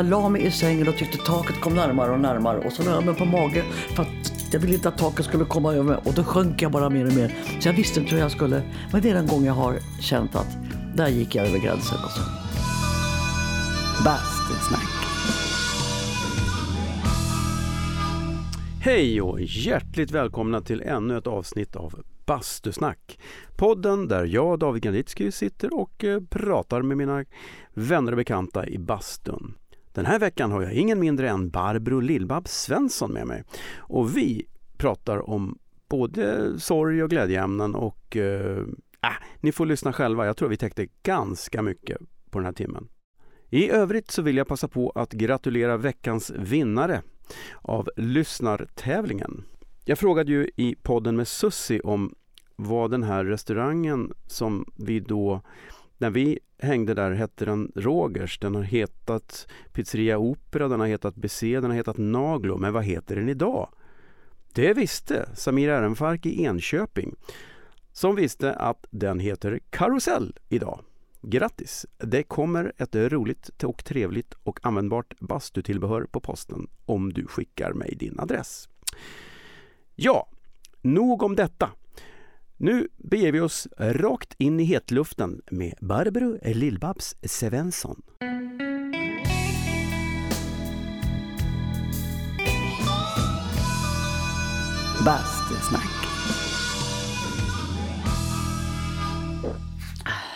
Jag la mig i sängen och tyckte taket kom närmare och närmare. Och så la jag mig på mage för att jag ville inte att taket skulle komma över mig. Och då sjönk jag bara mer och mer. Så jag visste inte hur jag skulle. Men det är den gång jag har känt att där gick jag över gränsen. Alltså. Bastusnack. Hej och hjärtligt välkomna till ännu ett avsnitt av Bastusnack. Podden där jag, David Ganitsky, sitter och eh, pratar med mina vänner och bekanta i bastun. Den här veckan har jag ingen mindre än Barbro Lillbab Svensson med mig. Och vi pratar om både sorg och glädjeämnen och eh, äh, ni får lyssna själva. Jag tror vi täckte ganska mycket på den här timmen. I övrigt så vill jag passa på att gratulera veckans vinnare av lyssnartävlingen. Jag frågade ju i podden med Sussi om vad den här restaurangen som vi då när vi hängde där hette den Rogers, den har hetat Pizzeria Opera, den har hetat BC, den har hetat Naglo, men vad heter den idag? Det visste Samir Ehrenfark i Enköping, som visste att den heter Karusell idag. Grattis! Det kommer ett roligt och trevligt och användbart bastutillbehör på posten om du skickar mig din adress. Ja, nog om detta. Nu beger vi oss rakt in i hetluften med Barbro Lillbabs Svensson. Bastusnack.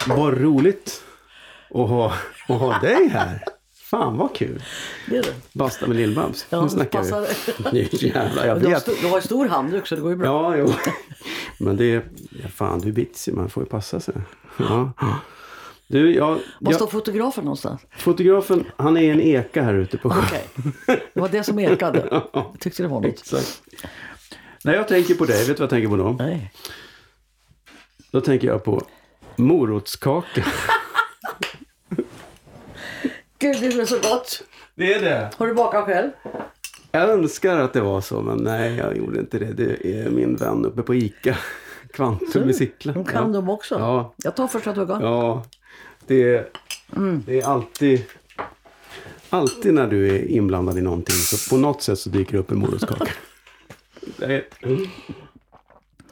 Vad roligt att ha, att ha dig här. Fan vad kul! Det är det. Basta med Lill-Babs. Ja, nu snackar vi. Jävlar, jag Du har, stor, du har stor handduk så det går ju bra. Ja, jo. Men det är... Fan, du är bitsig. Man får ju passa sig. Ja. Du, jag, Var står fotografen någonstans? fotografen, han är i en eka här ute på sjön. Okej, det var det som ekade. Jag tyckte det var något. Exakt. När jag tänker på dig, vet du vad jag tänker på då? Nej. Då tänker jag på morotskaka. Gud, det är så gott. Det är det. Har du bakat själv? Jag önskar att det var så, men nej, jag gjorde inte det. Det är min vän uppe på ICA. Kvantum i Sickla. De kan ja. de också. Ja. Jag tar första tuggan. Ja, det, det är alltid... Alltid när du är inblandad i någonting så på något sätt så dyker det upp en morotskaka. Är-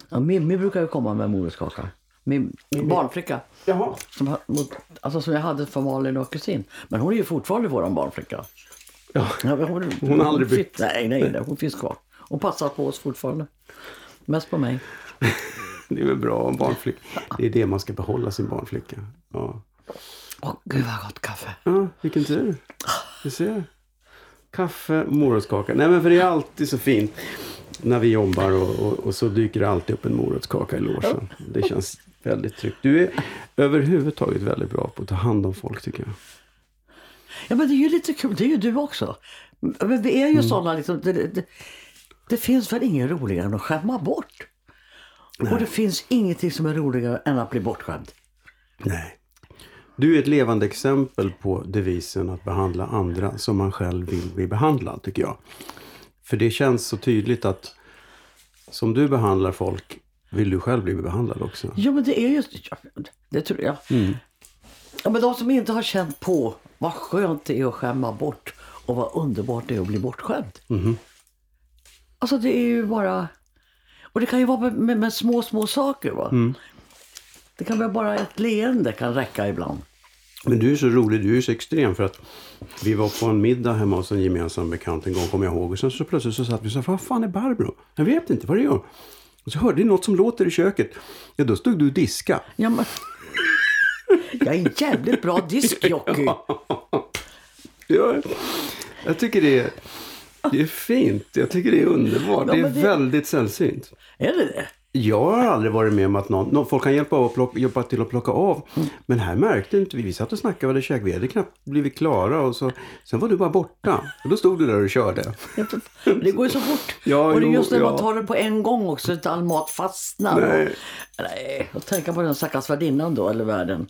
Ja, Mimmi brukar ju komma med morotskaka. Min, min barnflicka. Jaha. Som, alltså, som jag hade för Malin och kusin. Men hon är ju fortfarande vår barnflicka. Ja. Men hon, Hon har aldrig bytt. Nej, nej, nej, hon finns kvar. Hon passar på oss fortfarande. Mest på mig. Det är väl bra om barnflicka. Det är det man ska behålla sin barnflicka. Ja, Åh, gud vad gott kaffe. ja vilken tur. Du ser. Kaffe, morotskaka. Nej men för det är alltid så fint när vi jobbar och, och, och så dyker det alltid upp en morotskaka i logen. Det känns väldigt tryggt. Du är överhuvudtaget väldigt bra på att ta hand om folk tycker jag. Ja, men det är ju lite kul. Det är ju du också. Men vi är ju sådana liksom. Det, det, det finns väl ingen roligare än att skämma bort. Och det finns ingenting som är roligare än att bli bortskämd. Nej. Du är ett levande exempel på devisen att behandla andra som man själv vill bli behandlad, tycker jag. För det känns så tydligt att som du behandlar folk vill du själv bli behandlad också. Ja, men det är just det. tror jag. Ja, men de som inte har känt på vad skönt det är att skämma bort och vad underbart det är att bli bortskämd. Alltså det är ju bara... Och det kan ju vara med, med, med små, små saker. Va? Det kan vara bara ett leende kan räcka ibland. Men du är så rolig, du är så extrem för att vi var på en middag hemma hos en gemensam bekant en gång, kommer jag ihåg. Och sen så plötsligt så satt vi och sa, vad fan är Barbro? Jag vet inte, vad är det gör? Och så hörde vi något som låter i köket. Ja, då stod du och diska. Ja, men... Jag är en jävligt bra diskjockey. Ja, jag tycker det är, det är fint. Jag tycker det är underbart. Ja, det är det- väldigt sällsynt. Är det det? Jag har aldrig varit med om att någon, någon folk kan hjälpa, av och plocka, hjälpa till att plocka av. Men här märkte inte vi. Vi satt och snackade vad det käk. Vi hade knappt blivit klara. Och så, sen var du bara borta. Och då stod du där och körde. Det går ju så fort. Ja, och det är just när man ja. tar det på en gång också, så att all mat fastnar. Nej. Nej, och tänka på den stackars värdinnan då, eller värden.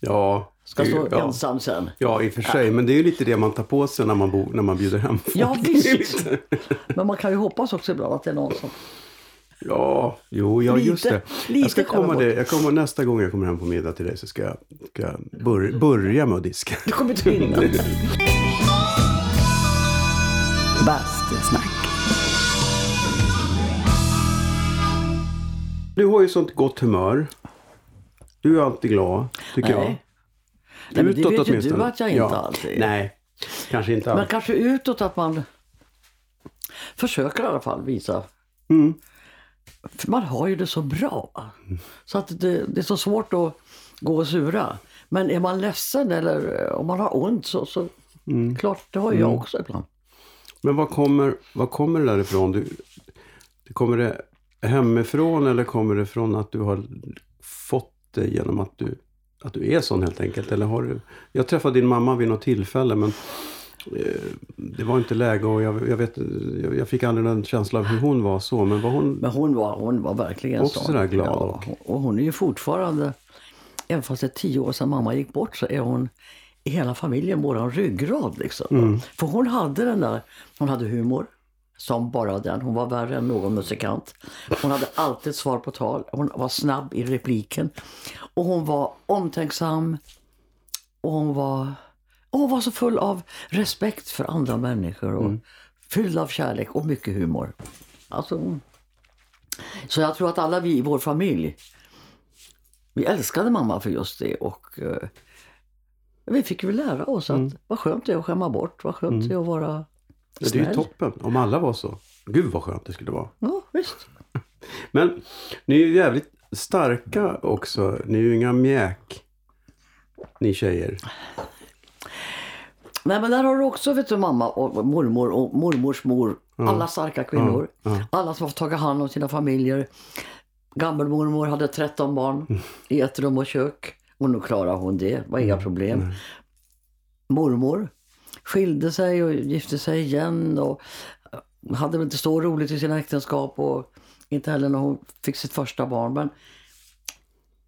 Ja. Ska stå ja. ensam sen. Ja, i och för sig. Men det är ju lite det man tar på sig när man, bo, när man bjuder hem folk. Ja, visst. Men man kan ju hoppas också ibland att det är någon som... Ja, jo, ja just Lite- det. lite jag ska komma det. Jag kommer, nästa gång jag kommer hem på middag till dig så ska jag, ska jag bör, börja med att diska. Du kommer inte hinna. Bastusnack. Du har ju sånt gott humör. Du är alltid glad, tycker Nej. jag. Nej, men det Utåt vet ju du att jag inte alltid är. Nej, kanske inte Men alls. kanske utåt att man försöker i alla fall visa. Mm. För man har ju det så bra. Så att det, det är så svårt att gå och sura. Men är man ledsen eller eh, om man har ont så, så Mm. klart, det har jag också ibland. Men vad kommer, vad kommer det därifrån? Du, det kommer det hemifrån eller kommer det från att du har fått det genom att du, att du är sån helt enkelt? Eller har du, jag träffade din mamma vid något tillfälle men det var inte läge och jag, jag, vet, jag, fick aldrig den känslan av hur hon var så. Men var hon... Men hon var, hon var verkligen Också sådär glad Ja, och- hon är ju fortfarande, även fast det är tio år sedan mamma gick bort, så är hon i hela familjen våran ryggrad. Liksom. Mm. För hon hade den där, hon hade humor. Som bara den. Hon var värre än någon musikant. Hon hade alltid svar på tal. Hon var snabb i repliken. Och hon var omtänksam. Och hon var, och var så full av respekt för andra människor. Och Fylld av kärlek och mycket humor. Alltså, så jag tror att alla vi i vår familj, vi älskade mamma för just det. Och eh, vi fick ju lära oss att vad skönt det är att skämma bort, vad skönt det är att vara Ja, det är ju snäll. toppen om alla var så. Gud vad skönt det skulle vara. Ja, visst. Men ni är ju jävligt starka också. Ni är ju inga mjäk. Ni tjejer. Nej men där har du också vet du, mamma och mormor och mormors mor. Alla starka kvinnor. Ja. Alla som har tagit hand om sina familjer. Gammelmormor hade 13 barn i ett rum och kök. Och nu klarar hon det, det var inga problem. Mormor skilde sig och gifte sig igen och hade inte så roligt i sina äktenskap och inte heller när hon fick sitt första barn. Men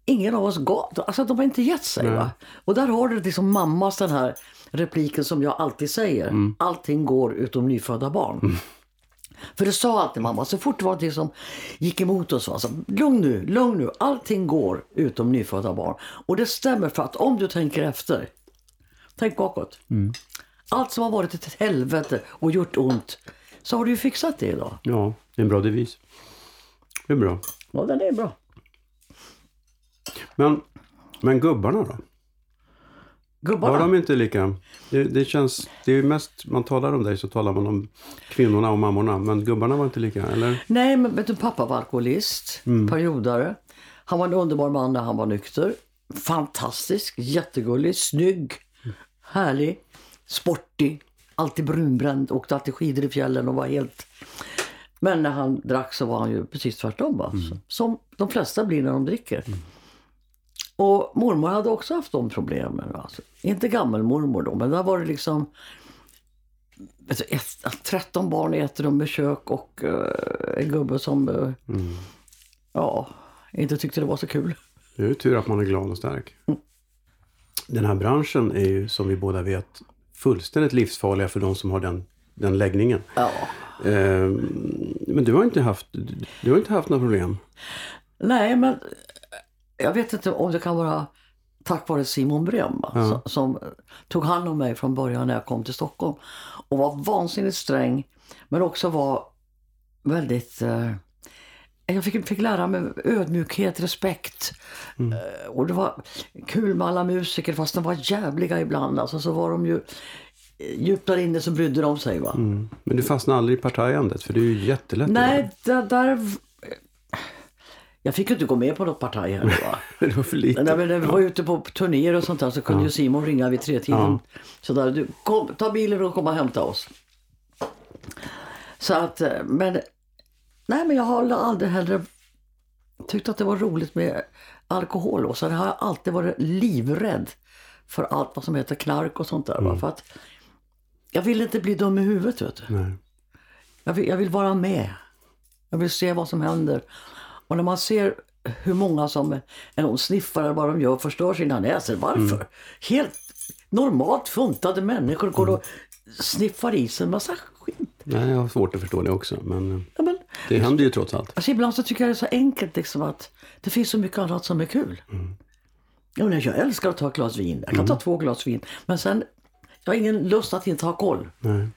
ingen av oss gav, alltså de har inte gett sig. Va? Och där har du liksom mammas den här repliken som jag alltid säger. Allting går utom nyfödda barn. För det sa alltid mamma, så fort det var någonting som gick emot oss. Alltså, lugn nu, lugn nu, allting går utom nyfödda barn. Och det stämmer för att om du tänker efter, tänk bakåt. Allt som har varit ett helvete och gjort ont, så har du ju fixat det idag. Ja, det är en bra devis. Det är bra. Ja, den är bra. Men, men gubbarna då? Gubbarna. Var de inte lika? Det, det känns, det är ju mest, man talar om dig så talar man om kvinnorna och mammorna. Men gubbarna var inte lika, eller? Nej, men vet du, pappa var alkoholist, periodare. Han var en underbar man när han var nykter. Fantastisk, jättegullig, snygg, härlig, sportig, alltid brunbränd, åkte alltid skidor i fjällen och var helt... Men när han drack så var han ju precis tvärtom. Va? Som de flesta blir när de dricker. Och mormor hade också haft de problemen. Alltså. Inte gammelmormor då, men där var det liksom alltså, ett, 13 barn i ett rum med kök och eh, en gubbe som eh, ja, inte tyckte det var så kul. Det är ju tur att man är glad och stark. Den här branschen är ju som vi båda vet fullständigt livsfarliga för de som har den, den läggningen. Ja. Ehm, men du har inte haft, du har inte haft några problem? Nej, men jag vet inte om det kan vara tack vare Simon Brem va, som, som tog hand om mig från början när jag kom till Stockholm. Och var vansinnigt sträng, men också var väldigt... Eh, jag fick, fick lära mig ödmjukhet, respekt. Eh, och det var kul med alla musiker, fast de var jävliga ibland. Alltså, så var de ju eh, djupt där inne så brydde de sig. Va? Men du fastnade aldrig i partajandet för det är ju jättelätt. Nej, där, där... Jag fick ju inte gå med på något parti här. Göra. Det var för lite. När vi, när vi var ute på turnéer och sånt där så kunde ju Simon ringa vid tre tiden. Så där, du, kom, ta bilen och kom och hämta oss. Så att, eh, men... Nej, men jag har aldrig heller tyckt att det var roligt med alkohol. Och så har jag alltid varit livrädd för allt vad som heter knark och sånt där. Va? För att jag vill inte bli dum i huvudet, vet du. Nej. Jag vill, jag vill vara med. Jag vill se vad som händer. Och när man ser hur många som är någon sniffar eller vad de gör förstör sina näsor. Varför? Helt normalt funtade människor går och sniffar i sig en massa skit. Nej, jag har svårt att förstå det också. Men eh, Ja, men, det händer ju trots allt. alltså, ibland så tycker jag det är så enkelt liksom att det finns så mycket annat som är kul. Ja, men jag älskar att ta ett glas vin. Jag kan ta två glas vin. Men sen, jag har ingen lust att inte ha koll. Nej.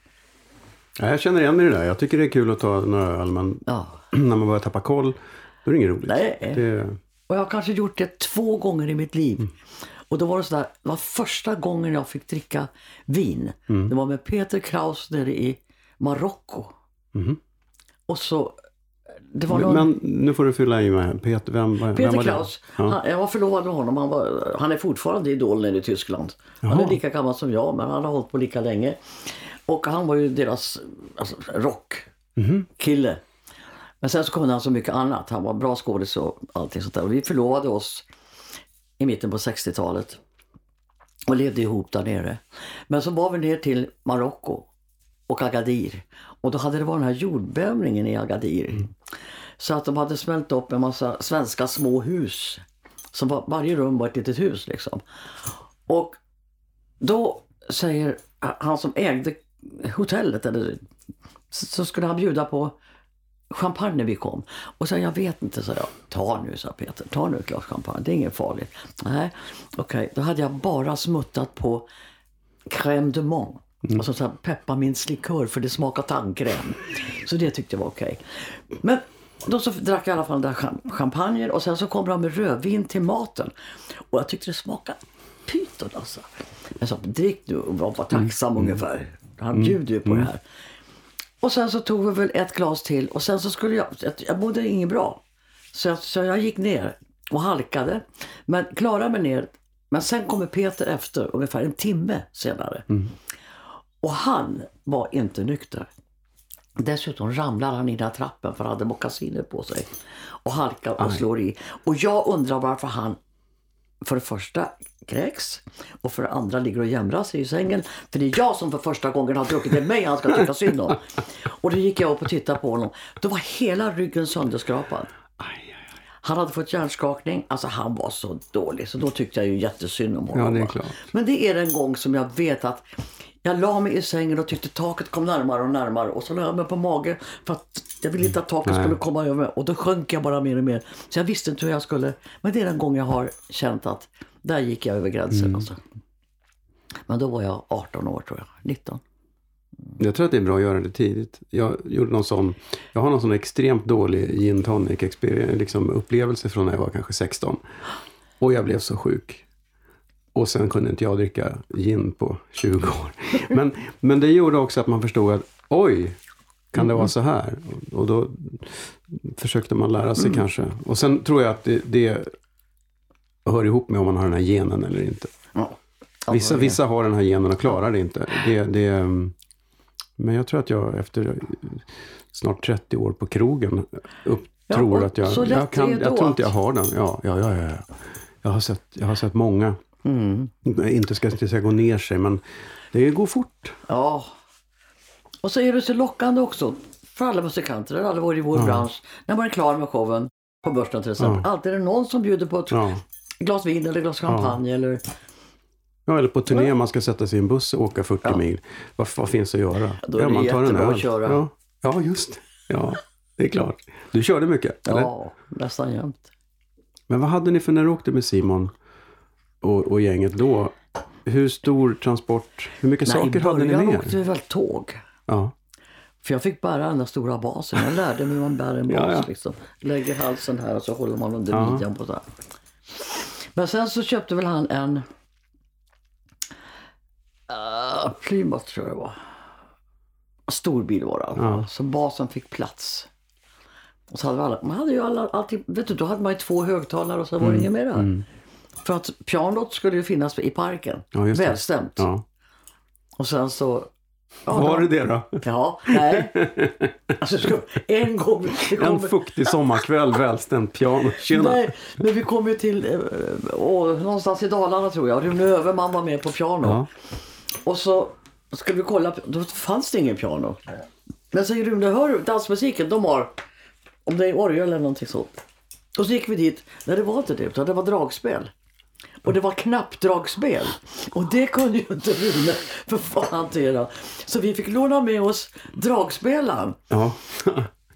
Ja, jag känner igen mig i det där. Jag tycker det är kul att ta några öl, men Ja. när man börjar tappa koll, då är det inget roligt. Nej. Det, Och jag har kanske gjort det två gånger i mitt liv. Mm. Och då var det sådär, det var första gången jag fick dricka vin. Mm. Det var med Peter Kraus nere i Marocko. Och så, det var Mhm. men, någon... men nu får du fylla i mig. Peter, vem, vem Peter var det? Kraus, Ja. han, jag var förlovad med honom. Han, var, han är fortfarande idol nere i Tyskland. Han Jaha. är lika gammal som jag, men han har hållit på lika länge. Och han var ju deras alltså, rockkille. Men sen så kunde han så mycket annat. Han var bra skådis och allting sånt där. Och vi förlovade oss i mitten på 60-talet. Och levde ihop där nere. Men så var vi ner till Marocko och Agadir. Och då hade det varit den här jordbävningen i Agadir. Så att de hade smält upp en massa svenska små hus. Som var, varje rum var ett litet hus liksom. Och då säger han som ägde hotellet, eller, så skulle han bjuda på champagne när vi kom. Och så jag vet inte, så jag. Ta nu, sa Peter. Ta nu ett glas champagne. Det är inget farligt. Nej, okej. Då hade jag bara smuttat på crème de menthe. Alltså så pepparmintslikör för det smakar tandkräm. Så det tyckte jag var okej. Men då så drack jag i alla fall där cham- champagnen och sen så kom de med rödvin till maten. Och jag tyckte det smakade pyton alltså. Jag sa drick nu och var tacksam ungefär. Han bjuder ju på det här. Och sen så tog vi väl ett glas till och sen så skulle jag, jag, mådde inget bra. Så jag, så jag gick ner och halkade. Men klarade mig ner. Men sen kommer Peter efter ungefär en timme senare. Och han var inte nykter. Dessutom ramlar han i den här trappen för han hade mockasiner på sig. Och halkar och slår i. Och jag undrar varför han för det första kräks och för det andra ligger och jämrar sig i sängen. För det är jag som för första gången har druckit. Det är mig han ska tycka synd om. Och då gick jag upp och tittade på honom. Då var hela ryggen sönderskrapad. Han hade fått hjärnskakning. Alltså han var så dålig. Så då tyckte jag ju jättesynd om honom. Ja, det. Men det är en gång som jag vet att jag la mig i sängen och tyckte taket kom närmare och närmare. Och så la jag mig på mage för att jag ville inte att taket Nej. skulle komma över mig. Och då sjönk jag bara mer och mer. Så jag visste inte hur jag skulle. Men det är den gång jag har känt att där gick jag över gränsen. Mm. Alltså. Men då var jag 18 år tror jag. 19. Jag tror att det är bra att göra det tidigt. Jag, gjorde någon sån, jag har någon sån extremt dålig gin tonic liksom upplevelse från när jag var kanske 16. Och jag blev så sjuk. Och sen kunde inte jag dricka gin på 20 år. Men, men det gjorde också att man förstod att oj, kan det vara så här? Och, då försökte man lära sig kanske. Och sen tror jag att det, det hör ihop med om man har den här genen eller inte. Vissa, vissa har den här genen och klarar det inte. Det, det, mm, men jag tror att jag efter snart 30 år på krogen upp, Ja, tror att jag... så lätt jag, kan, jag tror inte jag har den. Ja, ja, ja. ja. Jag, har sett, jag har sett många, Mm. inte ska inte säga gå ner sig, men det går fort. Ja. Och så är det så lockande också för alla musikanter, alla varit i vår bransch. När man är klar med showen på börsen till exempel. Ja. Alltid är det någon som bjuder på ett Ja. glas vin eller glas champagne. Eller, Ja, eller på turné, man ska sätta sig i en buss och åka 40 mil. Vad, vad finns att göra? Då är ja, det man tar en öl. att köra. Ja, ja, just Ja, det är klart. Du körde mycket, eller? ja, nästan jämt. Men vad hade ni för när du åkte med Simon och, och gänget då? Hur stor transport, hur mycket Nej, saker i hade ni början med? åkte vi väl tåg. Ja. För jag fick bära den där stora basen. Jag lärde mig hur man bär en bas. Ja, ja. Liksom. Lägger halsen här och så håller man under Ja. midjan på så här. Men sen så köpte väl han en uh, Plymouth tror jag det var. Stor bil var det i. Ja. Så basen fick plats. Och så hade vi alla, man hade ju alla, alltid, vet du, då hade man ju två högtalare och så Mm. var det inget mer där. För att pianot skulle ju finnas i parken. Ja. Välstämt. ja. Och sen så... Ja, Var då- det det då? Ja, nej. Alltså, ska- en gång... Det En kom, fuktig sommarkväll, välstämt piano. Tjena! nej, men vi kom ju till eh, åh, någonstans i Dalarna tror jag. Rune Överman var med på piano. Ja. Och så skulle vi kolla, då fanns det ingen piano. Men säger Rune, hör du dansmusiken, de har, om det är orgel eller någonting sånt. Och så gick vi dit, nej det var inte det, utan det var dragspel. Och det var knappdragspel. Och det kunde ju inte Rune för fan hantera. Så vi fick låna med oss dragspelaren Ja.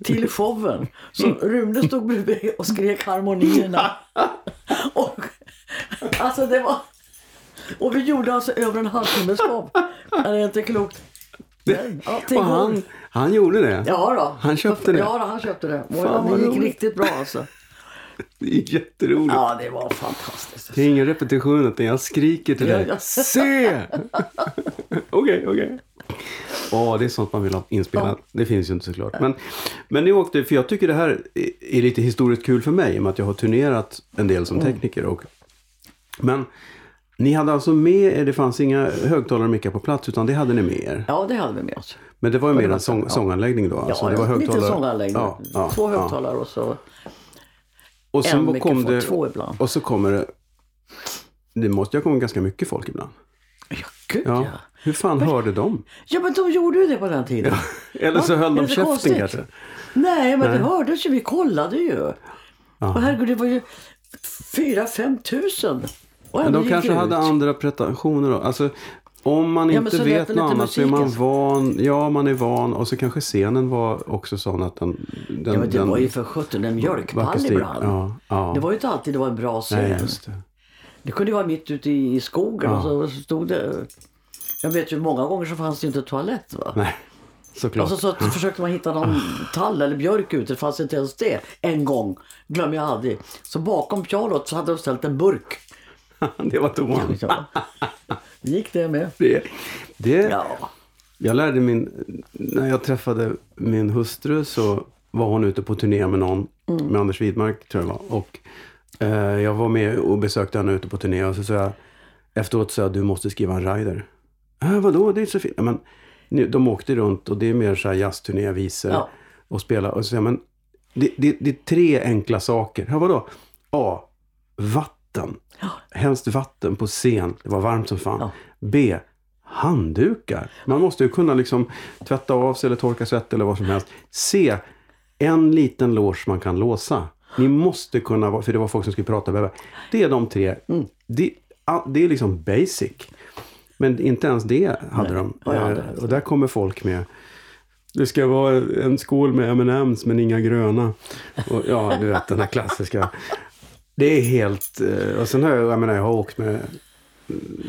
till showen. Så Rune stod bredvid och skrek harmonierna. Och, alltså det var... Och vi gjorde alltså över en halvtimmes show. Det är inte klokt. Allting Och han, han gjorde det? Ja då. Han köpte det? Ja då, han köpte det. Och Fan, det gick roligt. riktigt bra alltså. Det är jätteroligt. Ja, det var fantastiskt. Det är ingen repetition utan jag skriker till dig. Ja, ja. Se! Okej, okej. Åh, det är sånt man vill ha inspelat. Det finns ju inte såklart. Men, men ni åkte, för jag tycker det här är- lite historiskt kul för mig i och med att jag har turnerat en del som Mm. tekniker. Och, men ni hade alltså med er, det fanns inga högtalare och mickar på plats utan det hade ni med er. Ja, det hade vi med oss. Men det var ju mer en sång, ja. sånganläggning då? Alltså, Ja, det var lite högtalare- sånganläggning. Ja, ja, Två ja. högtalare och så Och en sen mikrofon, kom det, två ibland. och så kommer det, det måste ju ha kommit ganska mycket folk ibland. Ja, gud ja. Ja. ja. Hur fan hörde de? men de gjorde ju det på den tiden. Eller så Va? höll de käften konstigt? kanske? Nej, men det hördes ju. Vi kollade ju. Ja. Och herregud, det var ju 4-5 tusen. Och Men de kanske hade andra pretensioner då. Alltså, om man Ja, inte lät vet något annat så är man van. Ja, man är van. Och så kanske scenen var också sån att den... den Ja, men det den var ju för sjutton en mjölkpall ibland. Ja, ja. Det var ju inte alltid det var en bra scen. Nej, det. Det kunde ju vara mitt ute i skogen Ja. och så stod det... Jag vet ju många gånger så fanns det ju inte toalett va. Nej, såklart. Och så, så försökte man hitta någon tall eller björk ute, det fanns inte ens det. En gång, glömmer jag aldrig. Så bakom pianot så hade de ställt en burk. det var toan. Ja. Gick det med? Det, det, Ja. Jag lärde min... När jag träffade min hustru så var hon ute på turné med någon, Mm. med Anders Widmark tror jag det var. Och eh, jag var med och besökte henne ute på turné och så sa jag efteråt sa jag, du måste skriva en rider. Äh, vadå, det är så fint. Ja, Men, nu, de åkte runt och det är mer så här jazzturné, visor Ja. och spela. Och så jag, men det, det, det är tre enkla saker. Ja, vadå? A. Vatten. Helst vatten på scen. Det var varmt som fan. Ja. B. Handdukar. Man måste ju kunna liksom tvätta av sig eller torka svett eller vad som helst. C. En liten loge man kan låsa. Ni måste kunna, vara- för det var folk som skulle prata med Det är de tre. Mm. Det, det är liksom basic. Men inte ens det hade de. Ja, jag hade Eh, och där kommer folk med det ska vara en skål med M&M's men inga gröna. Och, ja, du vet den här klassiska. Det är helt... eh, Och sen har jag, jag menar, jag har åkt med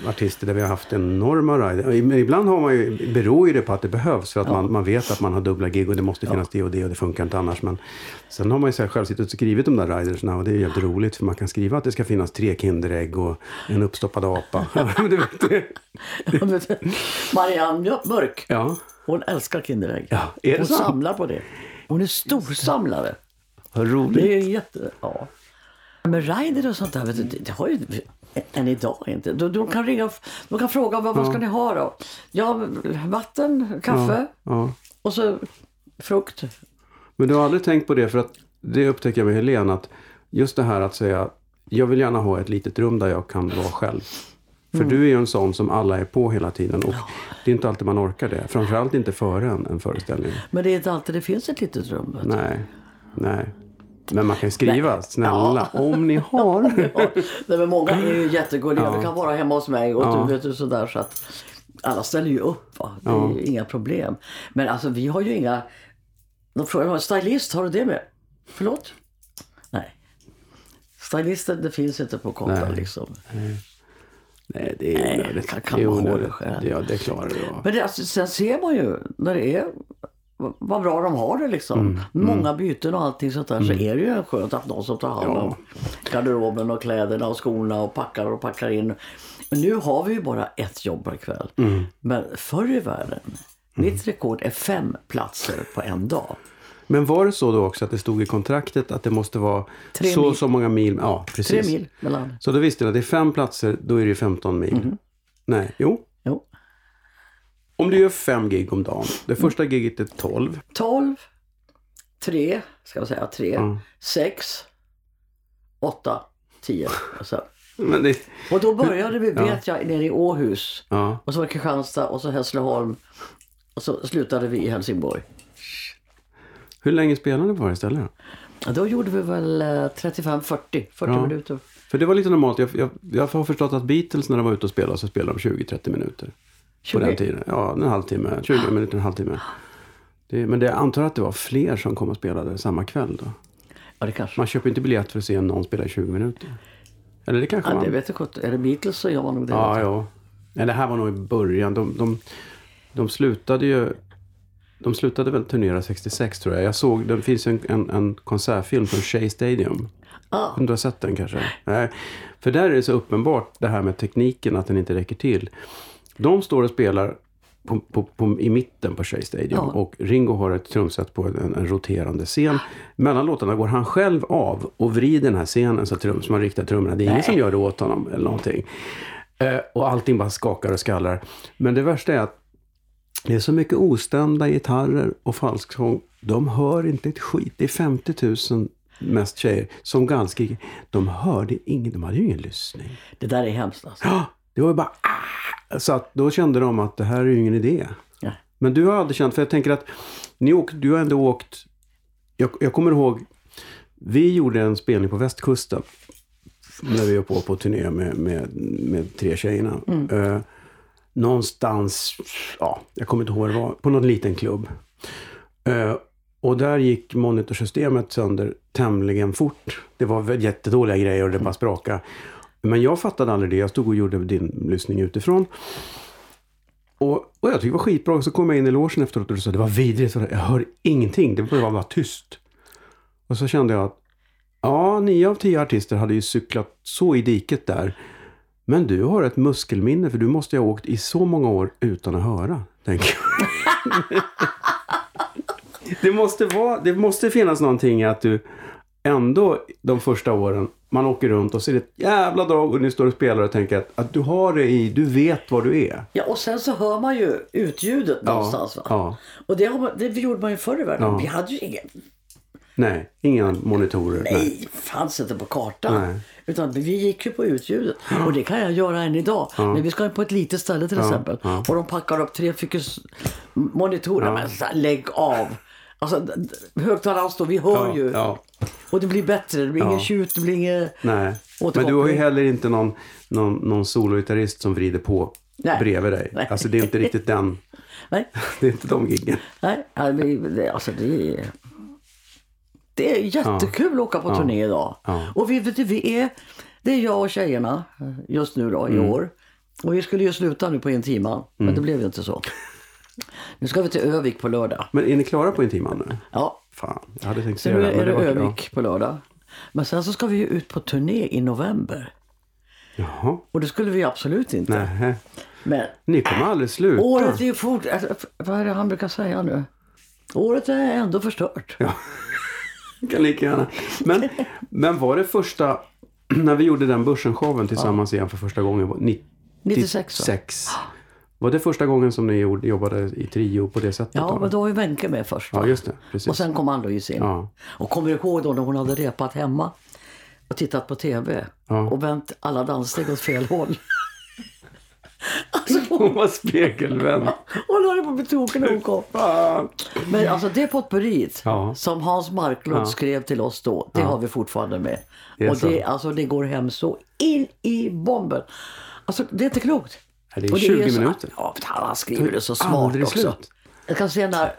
artister där vi har haft enorma rider. Men Ibland har man ju, beror ju det på att det behövs för att man, man vet att man har dubbla gig och det måste finnas det och det och det funkar inte annars. Men sen har man ju så här själv suttit och skrivit de där ridersna och det är helt roligt för man kan skriva att det ska finnas tre Kinderägg och en uppstoppad apa. Du vet, Marianne Mörk, ja, hon älskar Kinderägg. Ja, hon så? samlar på det. Hon är storsamlare. vad roligt. Det är jätte... Ja. Men rider och sånt där, vet du, det, har ju än idag inte. De, de kan ringa, de kan fråga vad, vad ska ni ha då? Ja, vatten, kaffe och så frukt. Men du har aldrig tänkt på det, för att det upptäcker jag med Helene, att just det här att säga, jag vill gärna ha ett litet rum där jag kan vara själv. För du är ju en sån som alla är på hela tiden och det är inte alltid man orkar det. Framförallt inte före en, en föreställning. Men det är inte alltid det finns ett litet rum. Nej, nej. Men man kan ju skriva, snälla, om ni har. Ja, nej, men många är ju jättegulliga. Ja. Vi kan vara hemma hos mig och Ja. du vet, sådär. Så att alla ställer ju upp. Va? Det är Ja. inga problem. Men alltså vi har ju inga... De frågar stylist, har du det med? Förlåt? Nej. Stylisten, det finns inte på Nej. liksom. Nej, det är Nej, onödigt. kan- kan det är onödigt. själv? Ja, det klarar du. Men det, alltså, sen ser man ju när det är vad bra de har det liksom. Mm, Många byten och allting sånt där så är det ju skönt att någon som tar hand om garderoben och kläderna och skorna och packar och packar in. Men nu har vi ju bara ett jobb per kväll. Mm. Men förr i världen, mitt rekord är fem platser på en dag. Men var det så då också att det stod i kontraktet att det måste vara Tre så mil. så många mil? Ja, precis. Tre mil mellan. Så då visste ni att det är fem platser, då är det ju 15 mil. Mhm. Nej, jo. Om du gör fem gig om dagen. Det första giget är 12. 12, 3, ska jag säga, 3, Ja. 6, 8, 10. Och, så. Men det, och då började vi, vet jag, nere i Åhus. ja. Och så var det Kristianstad och så Hässleholm. Och så slutade vi i Helsingborg. Hur länge spelade ni på varje ställe då? Ja, Då gjorde vi väl eh, 35-40, 40 Ja. minuter. För det var lite normalt. Jag, jag, jag har förstått att Beatles när de var ute och spelade så spelade de 20-30 minuter. På 20. den tiden. Ja, en halvtimme. 20 minuter, en halvtimme. Det, men det, jag antar att det var fler som kom och spelade samma kväll då. Ja, det kanske. Man köper inte biljett för att se någon spela i 20 minuter. Eller det kanske Ja, man... det vet jag inte. Är det Beatles så gör man nog det. Ja, ja. Nej, det här var nog i början. De, de, de slutade ju de slutade väl turnera 66 tror jag. Jag såg, det finns en, en, en konsertfilm från Shea Stadium. Ja. Du har sett den kanske? Nej. För där är det så uppenbart det här med tekniken, att den inte räcker till. De står och spelar på, på, på, i mitten på Shea Stadium Ja. och Ringo har ett trumset på en, en roterande scen. Mellan låtarna går han själv av och vrider den här scenen så trum, så man riktar trummorna. Det är ingen Nej. som gör det åt honom eller någonting. Eh, och allting bara skakar och skallar. Men det värsta är att det är så mycket ostämda gitarrer och falsksång. De hör inte ett skit. Det är 50 000 mest tjejer som ganska... De hörde ingen, de hade ju ingen lyssning. Det där är hemskt alltså. Det var ju bara... Ah! Så att då kände de att det här är ju ingen idé. Ja. Men du har aldrig känt, för jag tänker att ni åkt, du har ändå åkt... Jag, jag kommer ihåg, vi gjorde en spelning på västkusten. När vi var på, på turné med, med, med tre tjejerna. Eh, någonstans, ja, jag kommer inte ihåg vad det var, på någon liten klubb. Eh, och där gick monitorsystemet sönder tämligen fort. Det var jättedåliga grejer och det bara sprakade. Men jag fattade aldrig det. Jag stod och gjorde din lyssning utifrån. Och, och jag tyckte det var skitbra. Så kom jag in i logen efteråt och du sa det var vidrigt. Jag hör ingenting. Det var bara tyst. Och så kände jag att ja, nio av tio artister hade ju cyklat så i diket där. Men du har ett muskelminne för du måste ju ha åkt i så många år utan att höra. Tänker jag. det, måste vara, det måste finnas någonting i att du ändå de första åren man åker runt och ser ett jävla drag och ni står och spelar och tänker att, att du har det i, du vet var du är. Ja, och sen så hör man ju utljudet någonstans. Va? ja. Och det, har man, det gjorde man ju förr i världen. Ja. Vi hade ju ingen... Nej, inga monitorer. Nej, fanns inte på kartan. Nej. Utan vi gick ju på utljudet. Och det kan jag göra än idag. Men vi ska ju på ett litet ställe till exempel. ja. Och de packar upp tre stycken monitorer. Men så här, lägg av. Alltså högtalaren står, vi hör Ja, ju. ja. Och det blir bättre. Det blir Ja. ingen tjut, det blir inget... Nej. Men du har ju heller inte någon, någon, någon sologitarrist som vrider på Nej. bredvid dig. Nej. Alltså det är inte riktigt den, Nej, det är inte de giggen. nej. ja, Alltså det är... Det är jättekul att åka på turné idag. Ja. Och vi, vi är... Det är jag och tjejerna just nu då, i Mm. år. Och vi skulle ju sluta nu på Intiman, men det blev ju inte så. Nu ska vi till Övik på lördag. Men är ni klara på Intiman nu? Ja, Fan, jag hade tänkt säga nu det. men är det var- Övik på lördag. Men sen så ska vi ju ut på turné i november. Ja. Jaha. Och det skulle vi absolut inte. Nej. Men Ni kommer aldrig sluta. året är fort... alltså, Vad är det han brukar säga nu? Året är ändå förstört. kan lika gärna. Men, men var det första, när vi gjorde den Börsen-showen tillsammans igen för första gången, var 96 va? 96. Var det första gången som ni jobbade i trio på det sättet? Ja, då? men då var ju Wenche med först. va? ja just det. Precis. Och sen kom Ann-Louise in. Ja. Och kommer du ihåg då när hon hade repat hemma och tittat på TV Ja. och vänt alla danssteg åt fel håll? alltså, hon, var spegelvänd. hon höll på att bli tokig när hon kom. Men alltså det potpurriet Ja. som Hans Marklund Ja. skrev till oss då, det har vi fortfarande med. Det och det, så. alltså, det går hem så in i bomben. Alltså det är inte klokt. Ja, det är Och 20 så- minuter. Ja, han skriver det så smart också. slut. Jag kan se när,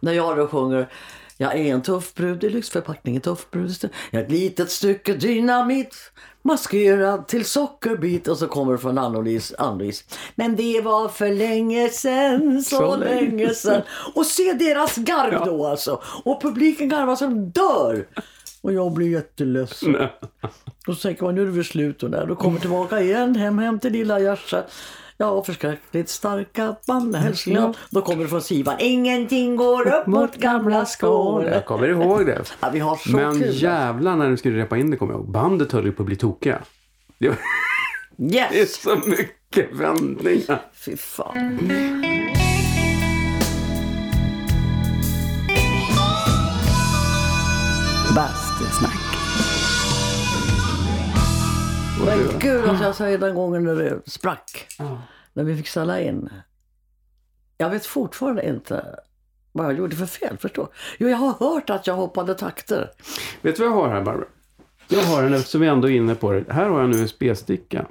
när jag då sjunger Jag är en tuff brud i lyxförpackning, en tuff brud Jag är ett litet stycke dynamit maskerad till sockerbit och så kommer det från Ann-Louise. Ann-Louise. Men det var för länge sen, så, Så länge länge sen. Och se deras garv då alltså. Och publiken garvar som dör. Och jag blir jätteledsen. Och så tänker man nu är det väl slut och när du kommer tillbaka igen hem, hem till lilla hjärtat. Ja, förskräckligt starka band, hälsningar. Då kommer det från Sivan. Ingenting går upp mot gamla Skåne. Jag kommer ihåg det. Ja, vi har så Men kul. jävlar när du skulle repa in det kommer jag ihåg. Bandet höll ju på att bli tokiga. Det var- det är Yes! så mycket vändningar. Fy fan. Bastusnack. Men gud att jag säger den gången när det sprack. När vi fick ställa in. Jag vet fortfarande inte vad jag gjorde för fel, förstå. Jo, jag har hört att jag hoppade takter. Vet du vad jag har här Barbara? Jag har en, eftersom vi ändå är inne på det. Här har jag en USB-sticka.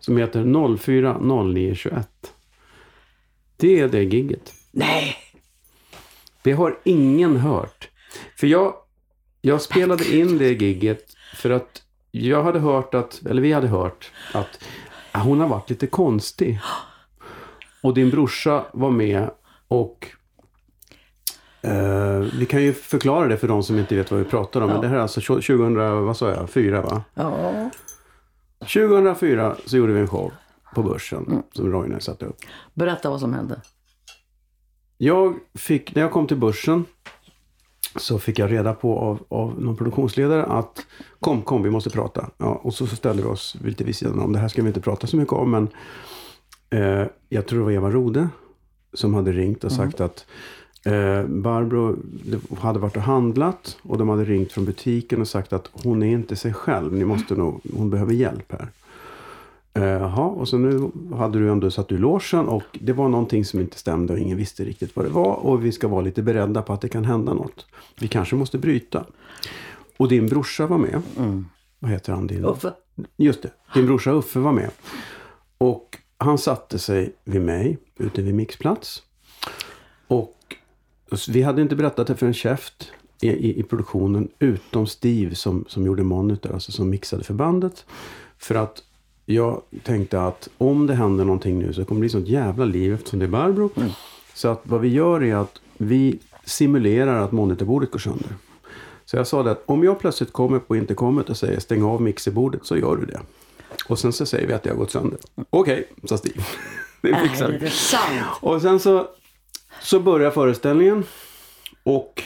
Som heter 040921. Det är det gigget. Nej! Det har ingen hört. För jag, jag spelade in det gigget för att jag hade hört att, eller vi hade hört att hon har varit lite konstig. Och din brorsa var med och eh, vi kan ju förklara det för de som inte vet vad vi pratar om. Ja. Men det här är alltså 2000, vad sa jag, 4 va? Ja. 2004 så gjorde vi en show på Börsen Mm. som Roine satte upp. Berätta vad som hände. Jag fick, när jag kom till Börsen så fick jag reda på av, av någon produktionsledare att kom, kom, vi måste prata. Ja, och så, så ställde vi oss lite vid sidan om. Det här ska vi inte prata så mycket om, men eh, jag tror det var Eva Rode som hade ringt och sagt att eh, Barbro hade varit och handlat och de hade ringt från butiken och sagt att hon är inte sig själv. Ni måste nog, hon behöver hjälp här. Jaha, och så nu hade du ändå satt i logen och det var någonting som inte stämde och ingen visste riktigt vad det var och vi ska vara lite beredda på att det kan hända något. Vi kanske måste bryta. Och din brorsa var med. Vad heter han? Din? Uffe. Just det, din brorsa Uffe var med. Och han satte sig vid mig ute vid mixplats. Och vi hade inte berättat det för en käft i, i, i produktionen utom Steve som, som gjorde monitor, alltså som mixade förbandet. För att jag tänkte att om det händer någonting nu så kommer det bli sånt jävla liv eftersom det är Barbro. Så att vad vi gör är att vi simulerar att monitorbordet går sönder. Så jag sa det att om jag plötsligt kommer på intercomet och säger stäng av mixerbordet så gör du det. Och sen så säger vi att det har gått sönder. Okej, sa Steve. Det fixar Är vi. Och sen så, så börjar föreställningen. Och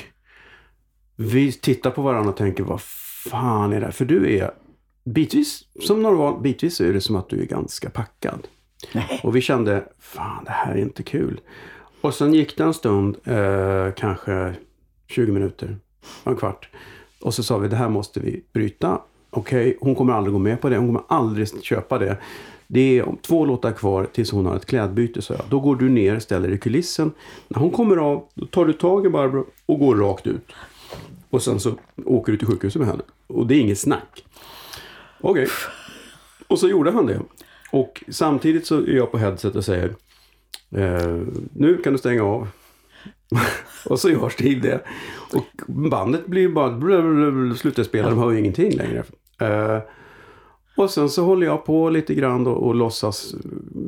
vi tittar på varandra och tänker, vad fan är det här? För du är bitvis, som normal, bitvis är det som att du är ganska packad. Nej. Och vi kände, fan det här är inte kul. Och sen gick det en stund, eh, kanske 20 minuter, en kvart. Och så sa vi, det här måste vi bryta. Okej, hon kommer aldrig gå med på det. Hon kommer aldrig köpa det. Det är två låtar kvar tills hon har ett klädbyte, sa jag. Då går du ner, ställer dig i kulissen. När hon kommer av, då tar du tag i Barbro och går rakt ut. Och sen så åker du till sjukhuset med henne. Och det är inget snack. Okej. Och så gjorde han det. Och samtidigt så är jag på headset och säger eh, Nu kan du stänga av. och så gör Steve det. Och bandet blir bara slutar spela, de hör ju ingenting längre. Eh, och sen så håller jag på lite grann och, och låtsas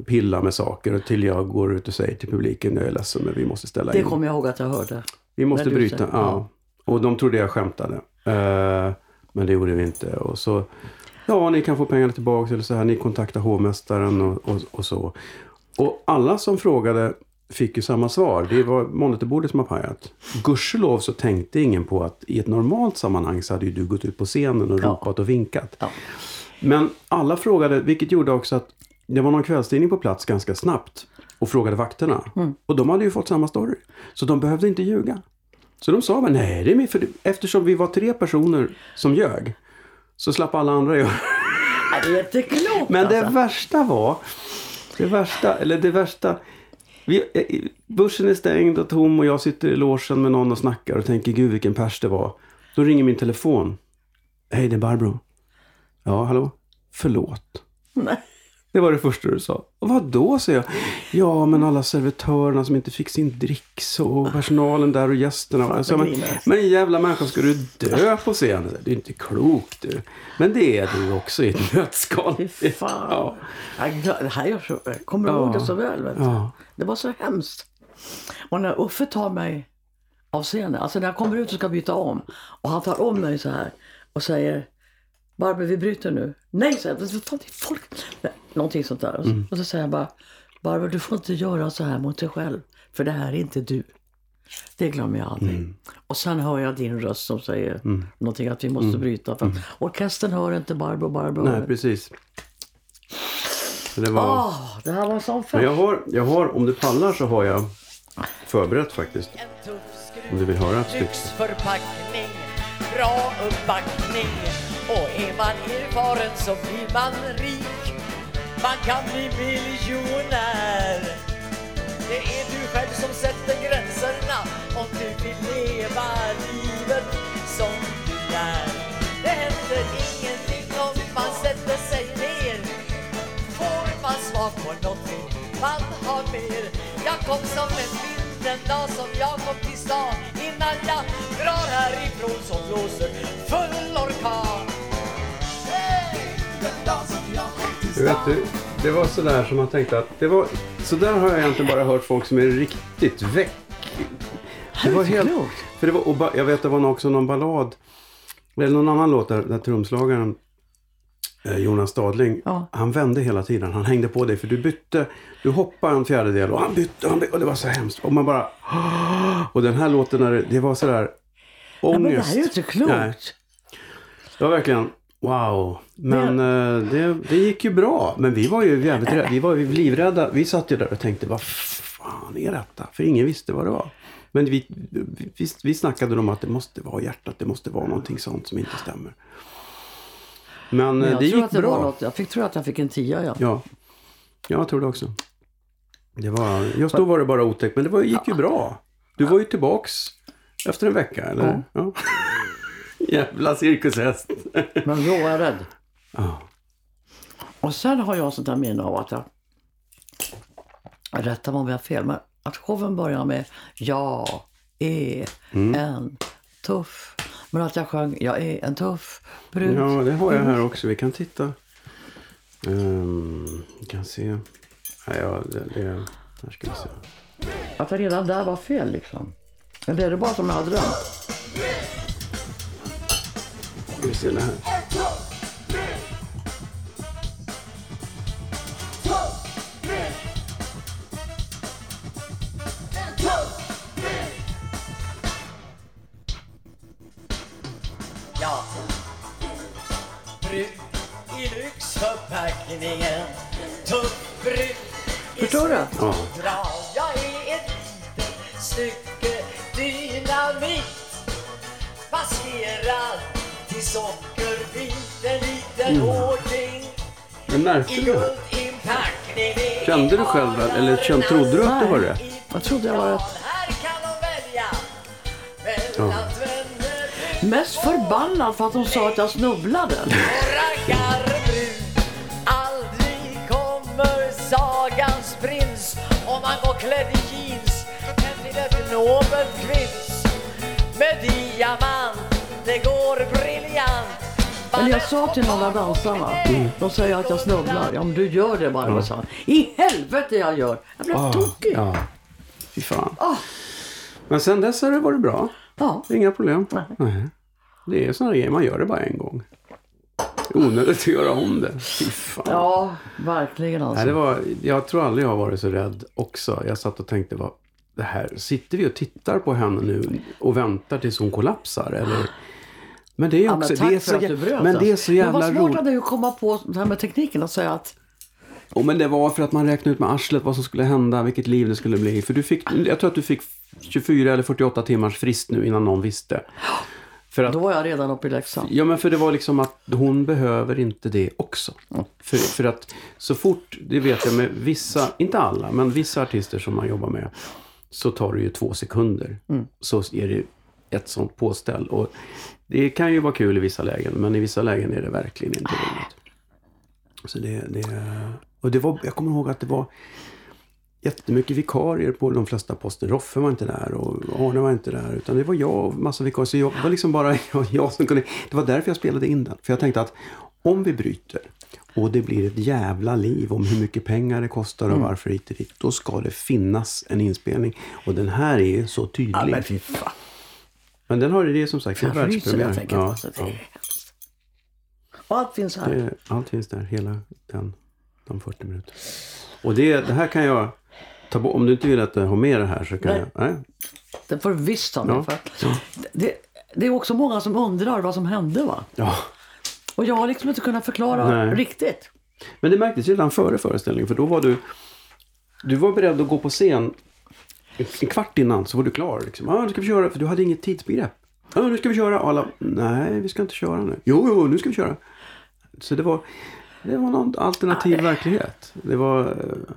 pilla med saker till jag går ut och säger till publiken jag är ledsen men vi måste ställa Det in. kommer jag ihåg att jag hörde. Vi måste bryta. Ja. Och de trodde jag skämtade. Eh, men det gjorde vi inte. Och så, ja, ni kan få pengarna tillbaka eller så här. Ni kontaktar hovmästaren och, och, och så. Och alla som frågade fick ju samma svar. Det var monitorbordet som har pajat. Gudskelov så tänkte ingen på att i ett normalt sammanhang så hade ju du gått ut på scenen och Ja. ropat och vinkat. Ja. Men alla frågade, vilket gjorde också att det var någon kvällstidning på plats ganska snabbt och frågade vakterna. Och de hade ju fått samma story. Så de behövde inte ljuga. Så de sa bara, nej, det är min för eftersom vi var tre personer som ljög så slapp alla andra göra Det är inte klokt Men det alltså. värsta var, det värsta, eller det värsta, vi, eh, börsen är stängd och tom och jag sitter i logen med någon och snackar och tänker gud vilken pers det var. Då ringer min telefon. Hej, det är Barbro. Ja, hallå? Förlåt. Nej. Det var det första du sa. Vad då, säger jag. Ja, men alla servitörerna som inte fick sin dricks och personalen där och gästerna. Fan, sa, men, men jävla människa, ska du dö på scenen? Det är inte klokt du. Men det är du också i ett nötskal. Fy fan. Ja. Jag, här så, kommer ihåg det så väl. Vet. Ja. Det var så hemskt. Och när Uffe tar mig av scenen, alltså när jag kommer ut och ska byta om och han tar om mig så här och säger Barbro, vi bryter nu. Nej, säger jag. Vad fan, det är folk. Nej, Någonting sånt där. Och så, och så säger jag bara, Barbro, du får inte göra så här mot dig själv. För det här är inte du. Det glömmer jag aldrig. Och sen hör jag din röst som säger någonting att vi måste bryta. För orkestern hör inte Barbro, Barbro. Nej, precis. Så det var... Åh, det här var sån Men fest. jag har, jag har, om du pallar så har jag förberett faktiskt. Om du vill höra ett stycke. lyxförpackning, bra uppbackning och är man erfaren så blir man rik. Man kan bli miljonär. Det är du själv som sätter gränserna om du vill leva livet som du lär. Det händer ingenting om man sätter sig ner. Får man svar på någonting vill man ha mer. Jag kom som en vind den dag som jag kom till stan. Innan jag drar härifrån så blåser full orkan. Hey! Du vet, det, var sådär som man tänkte att det var så där har jag egentligen bara hört folk som är riktigt väck. Det var helt... För det var, och jag vet det var också någon ballad. Eller någon annan låt där, där trumslagaren eh, Jonas Stadling. Ja. Han vände hela tiden. Han hängde på dig för du bytte. Du hoppade en fjärdedel och han bytte. Han bytte och det var så hemskt. Och man bara... Och den här låten, det, var sådär Ja, ångest. men det här är ju inte klokt. Nej. Det var verkligen wow. Men eh, det, det gick ju bra. Men vi var ju jävligt rädda. Vi var ju livrädda. Vi satt ju där och tänkte vad fan är detta? För ingen visste vad det var. Men vi, vi, vi snackade om att det måste vara hjärtat. Det måste vara någonting sånt som inte stämmer. Men, Men eh, det gick att det bra. var något. Jag fick, tror att jag fick en tia, ja. Ja, jag tror det också. Det var, just då var det bara otäckt, men det var, gick ju bra. Du var ju tillbaks efter en vecka, eller? Ja. Jävla cirkushäst. Men då var jag rädd. Ja. Och sen har jag sånt där minne av att jag, rätta mig om jag har fel, men att showen börjar med Jag är Mm. en tuff. Men att jag sjöng Jag är en tuff brud. ja, det har jag här också. Vi kan titta. Um, vi kan se. Ja, ja det, det, här ska vi se. Att det redan där var fel liksom. Eller är det bara som jag har drömt? Ska vi se det här. Ja. Brud i lyxförpackningen. Tuff brud i Förstår du? Ja. Liten hårding Men märkte det? Kände du själv det? Eller kände, trodde du att det var rätt? Jag trodde jag var rätt. Tvenne Mest förbannad för att de sa att jag snubblade. Aldrig kommer sagans prins om han går klädd i jeans men till ett nobelt kvinns med diamant det går briljant Eller jag sa till någon av dansarna, de säger att jag snubblar. Ja men du gör det bara, sa han. I helvete jag gör! Jag blev tokig. Ja. Ja, fy fan. Ah. Men sen dess har det varit bra. Ja. Inga problem. Nej. Nej. Det är sådana grejer, man gör det bara en gång. Onödigt att göra om det. Fy fan. verkligen alltså. Nej, det var, jag tror aldrig jag har varit så rädd också. Jag satt och tänkte, vad, det här, sitter vi och tittar på henne nu och väntar tills hon kollapsar? Eller? Men det är Ja, också, men tack det är så, du bröt men det är alltså. så jävla Men vad smart roligt. av dig att komma på det här med tekniken och säga att Och men det var för att man räknade ut med arslet vad som skulle hända, vilket liv det skulle bli. För du fick, jag tror att du fick 24 eller 48 timmars frist nu innan någon visste. För att då var jag redan uppe i Leksand. Ja, men för det var liksom att hon behöver inte det också. För, för att så fort, det vet jag med vissa, inte alla, men vissa artister som man jobbar med, så tar det ju två sekunder. Så är det ett sånt påställ. Och det kan ju vara kul i vissa lägen, men i vissa lägen är det verkligen inte roligt. Så det, det, och det var, jag kommer ihåg att det var jättemycket vikarier på de flesta poster. Roffe var inte där och Arne var inte där. Utan det var jag och massa vikarier. Så jag, var liksom bara jag, som kunde. Det var därför jag spelade in den. För jag tänkte att om vi bryter och det blir ett jävla liv om hur mycket pengar det kostar och varför hit och dit. Då ska det finnas en inspelning. Och den här är så tydlig. Ja, men, fy fan. Den har det är som sagt, det är världspremiär. jag Ja, det. Det ja. är allt finns här. Det, allt finns där, hela den, de 40 minuterna. Och det, det här kan jag ta bort. Om du inte vill att jag har med det här så kan Nej. jag... Nej. Det får du visst ta med. Ja. För. Det, det är också många som undrar vad som hände va? Ja. Och jag har liksom inte kunnat förklara Nej. riktigt. Men det märktes redan före föreställningen för då var du... Du var beredd att gå på scen en kvart innan så var du klar. Liksom. Ah, nu ska vi köra, för du hade inget tidsbegrepp. Ah, nu ska vi köra. Alla, nej vi ska inte köra nu. Jo, jo, nu ska vi köra. Så det var, det var någon alternativ verklighet. Det var... eh,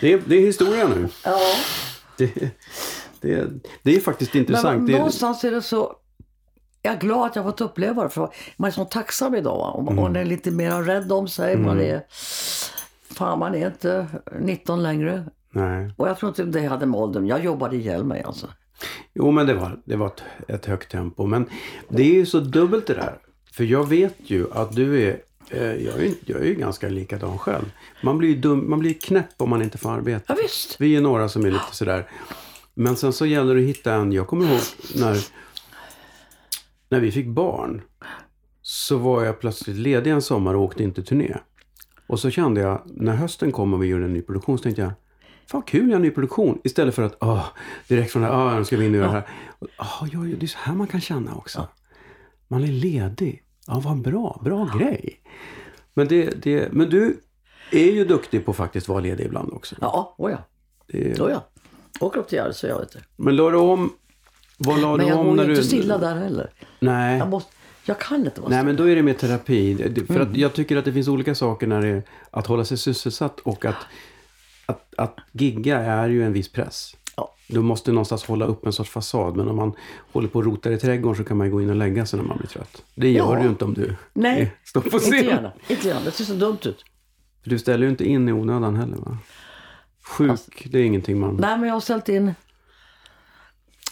Det är, det är historia nu. Ja. Det, det, det är faktiskt intressant. Men någonstans är det så... Jag är glad att jag fått uppleva det. För man är så tacksam idag. Va? Och man Mm. är lite mer rädd om sig. Man är... Fan, man är inte 19 längre. Nej. Och jag tror inte det hade med åldern. Jag jobbade ihjäl mig alltså. Jo, men det var, det var ett, ett högt tempo. Men det är ju så dubbelt det där. För jag vet ju att du är Eh, Jag är, jag är ju ganska likadan själv. Man blir ju dum, man blir knäpp om man inte får arbeta. Ja, visst. Vi är några som är lite sådär. Men sen så gäller det att hitta en. Jag kommer ihåg när, när vi fick barn. Så var jag plötsligt ledig en sommar och åkte inte turné. Och så kände jag, när hösten kom och vi gjorde en ny produktion, så tänkte jag, fan kul jag har en ny produktion. Istället för att, åh, direkt från det här, nu ska vi in och göra det här. Åh, ja, det är så här man kan känna också. Man är ledig. Ja, vad bra, bra grej. Men, det, det, men du är ju duktig på att faktiskt vara ledig ibland också. Ja, oh ja. Det, Oh ja. Åker upp till Gärdet så jag vet det. Men la du om, vad la Men du jag om går när ju du... inte stilla där heller. Nej. Jag, måste, jag kan inte vara Nej, stilla. men då är det mer terapi. För Mm. att jag tycker att det finns olika saker när det är att hålla sig sysselsatt och att, att, att gigga är ju en viss press. Ja. Du måste någonstans hålla upp en sorts fasad. Men om man håller på och rotar i trädgården så kan man ju gå in och lägga sig när man blir trött. Det gör Ja. du ju inte om du Nej, står på inte scen. gärna. Inte gärna. Det ser så dumt ut. För du ställer ju inte in i onödan heller va? Sjuk, det är ingenting man... Nej, men jag har ställt in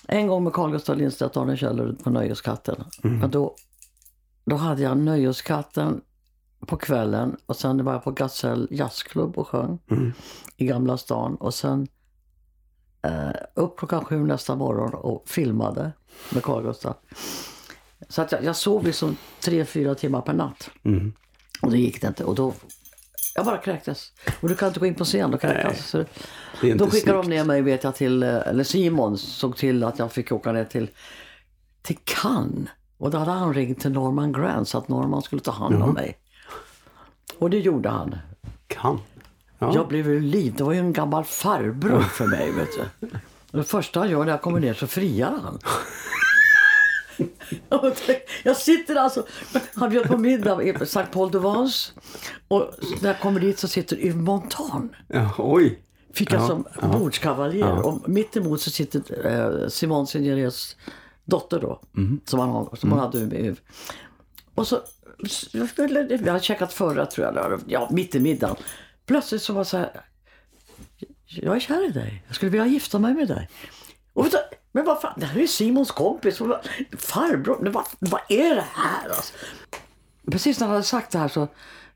en gång med Carl Gustaf Lindstedt, Arne Kjell på Nöjeskatten. Men då, då hade jag Nöjeskatten på kvällen och sen var jag på Gasell jazzklubb och sjöng i Gamla stan. Och sen eh, upp klockan sju nästa morgon och filmade med Carl Gustaf. Så att jag, jag sov liksom tre, fyra timmar per natt. Mm. Och det gick det inte. Och då, jag bara kräktes. Och du kan inte gå in på scen och kräkas. Så Det är inte då skickade snyggt. de ner mig, vet jag, till, eh, eller Simon såg till att jag fick åka ner till, till Cannes. Och då hade han ringt till Norman Grant så att Norman skulle ta hand om mig. Och det gjorde han. Kan. Ja. Jag blev ju liv. Det var ju en gammal farbror för mig, vet du. Det första han gör när jag kommer ner så friar han. Jag sitter alltså, han bjöd på middag i St. Paul de Vence. Och när jag kommer dit så sitter Yves Montand. ja, oj. Fick jag Ja, som ja. bordskavaljer. Ja. Och mitt emot så sitter eh, Simone Signerets dotter då. Mm. Som, han, som hon hade med Yves. Och så, vi hade käkat förra tror jag, ja mitt i middagen. Plötsligt så var det så här. Jag är kär i dig. Jag skulle vilja gifta mig med dig. Och du, men vad fan, det här är ju Simons kompis. Farbror, vad, vad är det här alltså? Precis när han hade sagt det här så,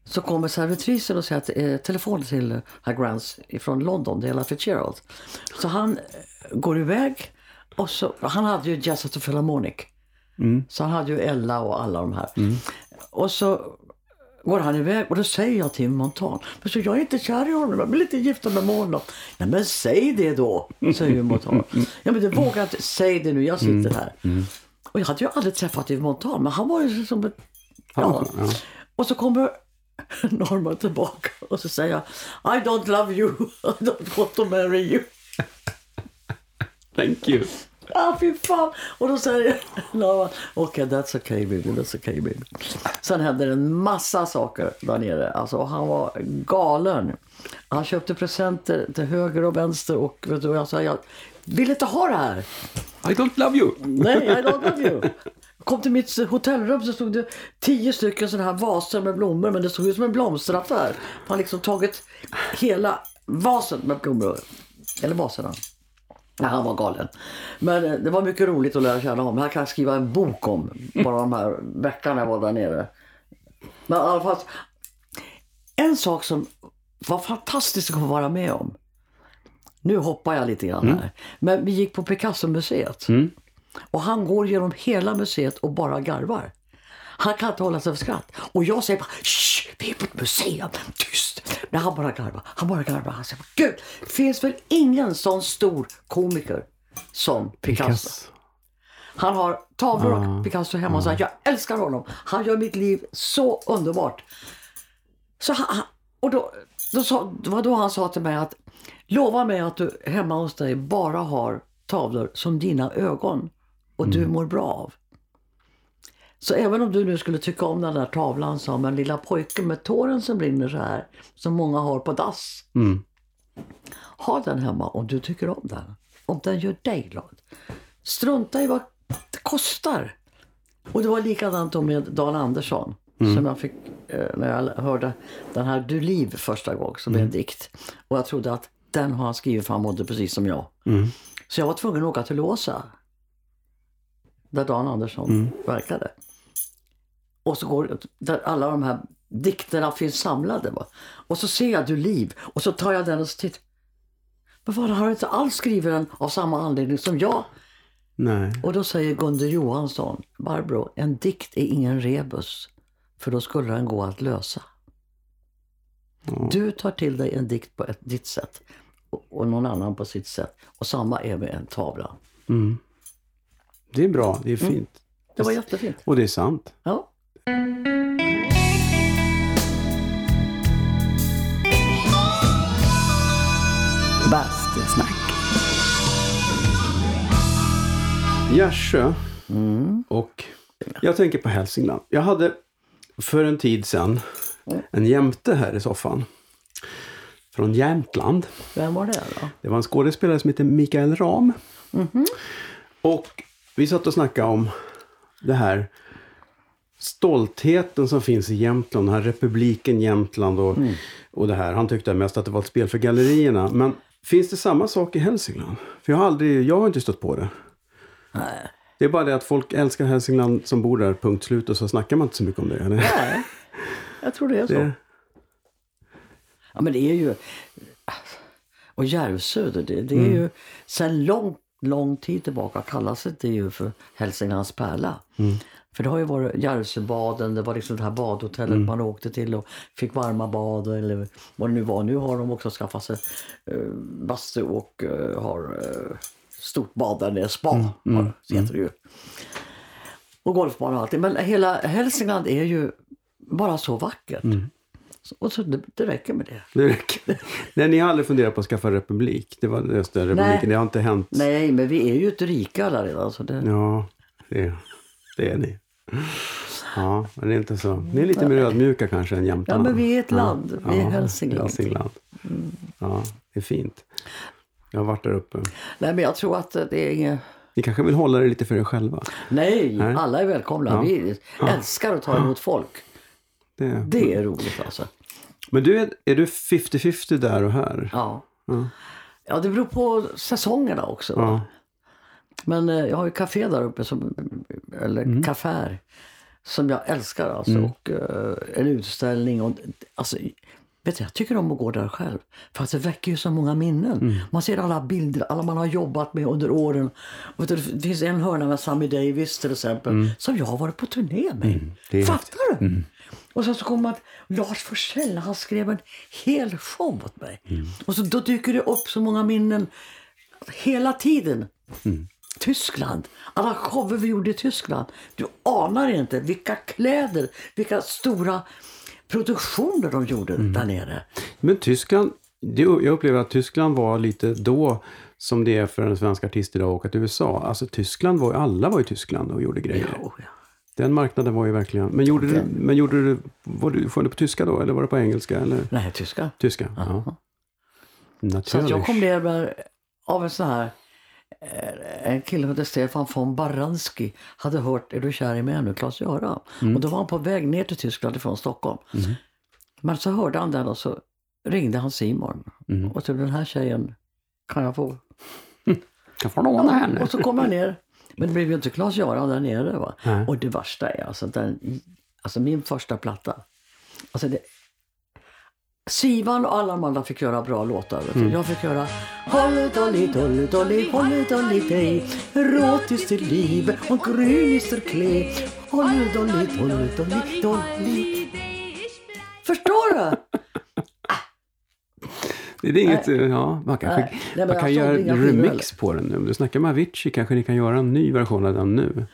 så kommer servitrisen och säger att eh, telefonen till herr Grants från London, det är Ella Fitzgerald. Så han eh, går iväg och så, han hade ju Jazz at the Philharmonic. Så han hade ju Ella och alla de här. Och så går han iväg och då säger jag till Montan, men så jag är inte kär i honom, jag vill inte gifta mig med honom. Nej men säg det då, säger Montan. Ja men det vågar inte, säg det nu, jag sitter här. Och jag hade ju aldrig träffat Yves Montan, men han var ju som ett Ja. Ja. Och så kommer Norman tillbaka och så säger jag I don't love you, I don't want to marry you. Thank you. Ah, fy fan! Och då säger Norman, okej okay, that's okay baby, that's okay baby. Sen hände det en massa saker där nere. Alltså, han var galen. Han köpte presenter till höger och vänster och vet du, jag sa, jag vill inte ha det här. I don't love you. Nej, I don't love you. Kom till mitt hotellrum så stod det tio stycken sådana här vaser med blommor men det såg ut som en blomsteraffär. Han har liksom tagit hela vasen med blommor. Eller vaserna. Nej, han var galen. Men eh, det var mycket roligt att lära känna honom. Jag kan skriva en bok om bara de här veckorna jag var där nere. Men i alla fall, en sak som var fantastiskt att få vara med om. Nu hoppar jag lite grann här. Men vi gick på Picasso-museet. Och han går genom hela museet och bara garvar. Han kan inte hålla sig för skratt. Och jag säger bara Shh, vi är på ett museum, tyst. Men han bara garvar, han bara garvar. Han säger Gud, finns väl ingen sån stor komiker som Picasso. Picasso. Han har tavlor och Picasso hemma och säger jag älskar honom. Han gör mitt liv så underbart. Så han, och då, då sa, det var då han sa till mig att lova mig att du hemma hos dig bara har tavlor som dina ögon och du mår bra av. Så även om du nu skulle tycka om den där tavlan som en lilla pojke med tåren som brinner så här, som många har på dass. Ha den hemma om du tycker om den. Om den gör dig glad. Strunta i vad det kostar. Och det var likadant med Dan Andersson. Som jag fick eh, när jag hörde den här Du liv första gången som är en dikt. Och jag trodde att den har han skrivit för han mådde precis som jag. Så jag var tvungen att åka till Låsa. Där Dan Andersson verkade. Och så går där alla de här dikterna finns samlade. Va? Och så ser jag Du liv och så tar jag den och så tittar. Men vad, har du inte alls skrivit den av samma anledning som jag? Nej. Och då säger Gunde Johansson, Barbro, en dikt är ingen rebus. För då skulle den gå att lösa. Du tar till dig en dikt på ett, ditt sätt och, och någon annan på sitt sätt. Och samma är med en tavla. Det är bra, det är fint. Det var jättefint. Och det är sant. Ja. Bastusnack. Gärsjö och jag tänker på Hälsingland. Jag hade för en tid sedan en jämte här i soffan. Från Jämtland. Vem var det då? Det var en skådespelare som heter Mikael Ram. Och vi satt och snackade om det här stoltheten som finns i Jämtland, den här republiken Jämtland och, och det här. Han tyckte mest att det var ett spel för gallerierna. Men finns det samma sak i Hälsingland? För jag har aldrig, jag har inte stött på det. Nej. Det är bara det att folk älskar Hälsingland som bor där, punkt slut. Och så snackar man inte så mycket om det. Eller? Nej, jag tror det är så. Det, Ja, men det är ju... Och Järvsö, det, det är ju sen lång, lång tid tillbaka kallas det ju för Hälsinglands pärla. För det har ju varit Järvsöbaden, det var liksom det här badhotellet man åkte till och fick varma bad eller vad det nu var. Nu har de också skaffat sig uh, bastu och eh, har uh, stort bad där nere, spa har- heter det ju. Och golfbana och allting. Men hela Hälsingland är ju bara så vackert. Så- Och så det, det räcker med det. det räcker. Nej, ni har aldrig funderat på att skaffa republik? Det var just den republiken. Nej. Det har inte hänt. Nej, men vi är ju ett rike alla redan. Så det, Ja, det, det är ni. Ja, men det är inte så. Ni är lite mer ödmjuka kanske än jämtarna. Ja, men vi är ett land. Vi är Hälsingland. Hälsingland. Ja, det är fint. Jag har varit där uppe. Nej, men jag tror att det är inget... Ni kanske vill hålla det lite för er själva? Nej, Nej. alla är välkomna. Ja. Vi älskar att ta emot folk. Det. Det är roligt alltså. Men du, är, är du 50-50 där och här? Ja. Ja, det beror på säsongerna också. Ja. Men eh, jag har ju café där uppe, som, eller Mm. kafär, som jag älskar. Alltså, Och eh, en utställning. Och, alltså, vet du, jag tycker om att gå där själv. För att det väcker ju så många minnen. Mm. Man ser alla bilder, alla man har jobbat med under åren. Och det finns en hörna med Sammy Davis till exempel, som jag har varit på turné med. Mm. Fattar du? Och sen så kommer man Lars Forssell, han skrev en hel show åt mig. Mm. Och så då dyker det upp så många minnen hela tiden. Tyskland, alla shower vi gjorde i Tyskland. Du anar inte vilka kläder, vilka stora produktioner de gjorde Mm. där nere. Men Tyskland, jag upplever att Tyskland var lite då som det är för en svensk artist idag att åka till USA. Alltså Tyskland var alla var i Tyskland och gjorde grejer. Oh, ja. Den marknaden var ju verkligen... Men gjorde du, men gjorde du, var du, var du på tyska då eller var det på engelska? Eller? Nej, tyska. Tyska? Ja. Så jag kom ner med, av en sån här en kille som hette Stefan von Baranski hade hört Är du kär i mig nu, Klas-Göran? Och då var han på väg ner till Tyskland från Stockholm. Men så hörde han den och så ringde han Simon. Och så den här tjejen, kan jag få? Jag får låna henne. Och så kom jag ner. Men det blev ju inte Klas-Göran där nere. Va? Och det värsta är alltså, den, alltså min första platta. Alltså det, Sivan och alla de andra fick göra bra låtar. du. Jag fick göra Holly Dolly Dolly Dolly Holly Dolly Day Råt ist till liv och grün ist der Klee Holly Dolly Dolly Dolly Dolly Förstår du? Det är inget, ja, man kanske, Nej. Nej, man kan göra en remix på den nu. Om du snackar med Avicii kanske ni kan göra en ny version av den nu.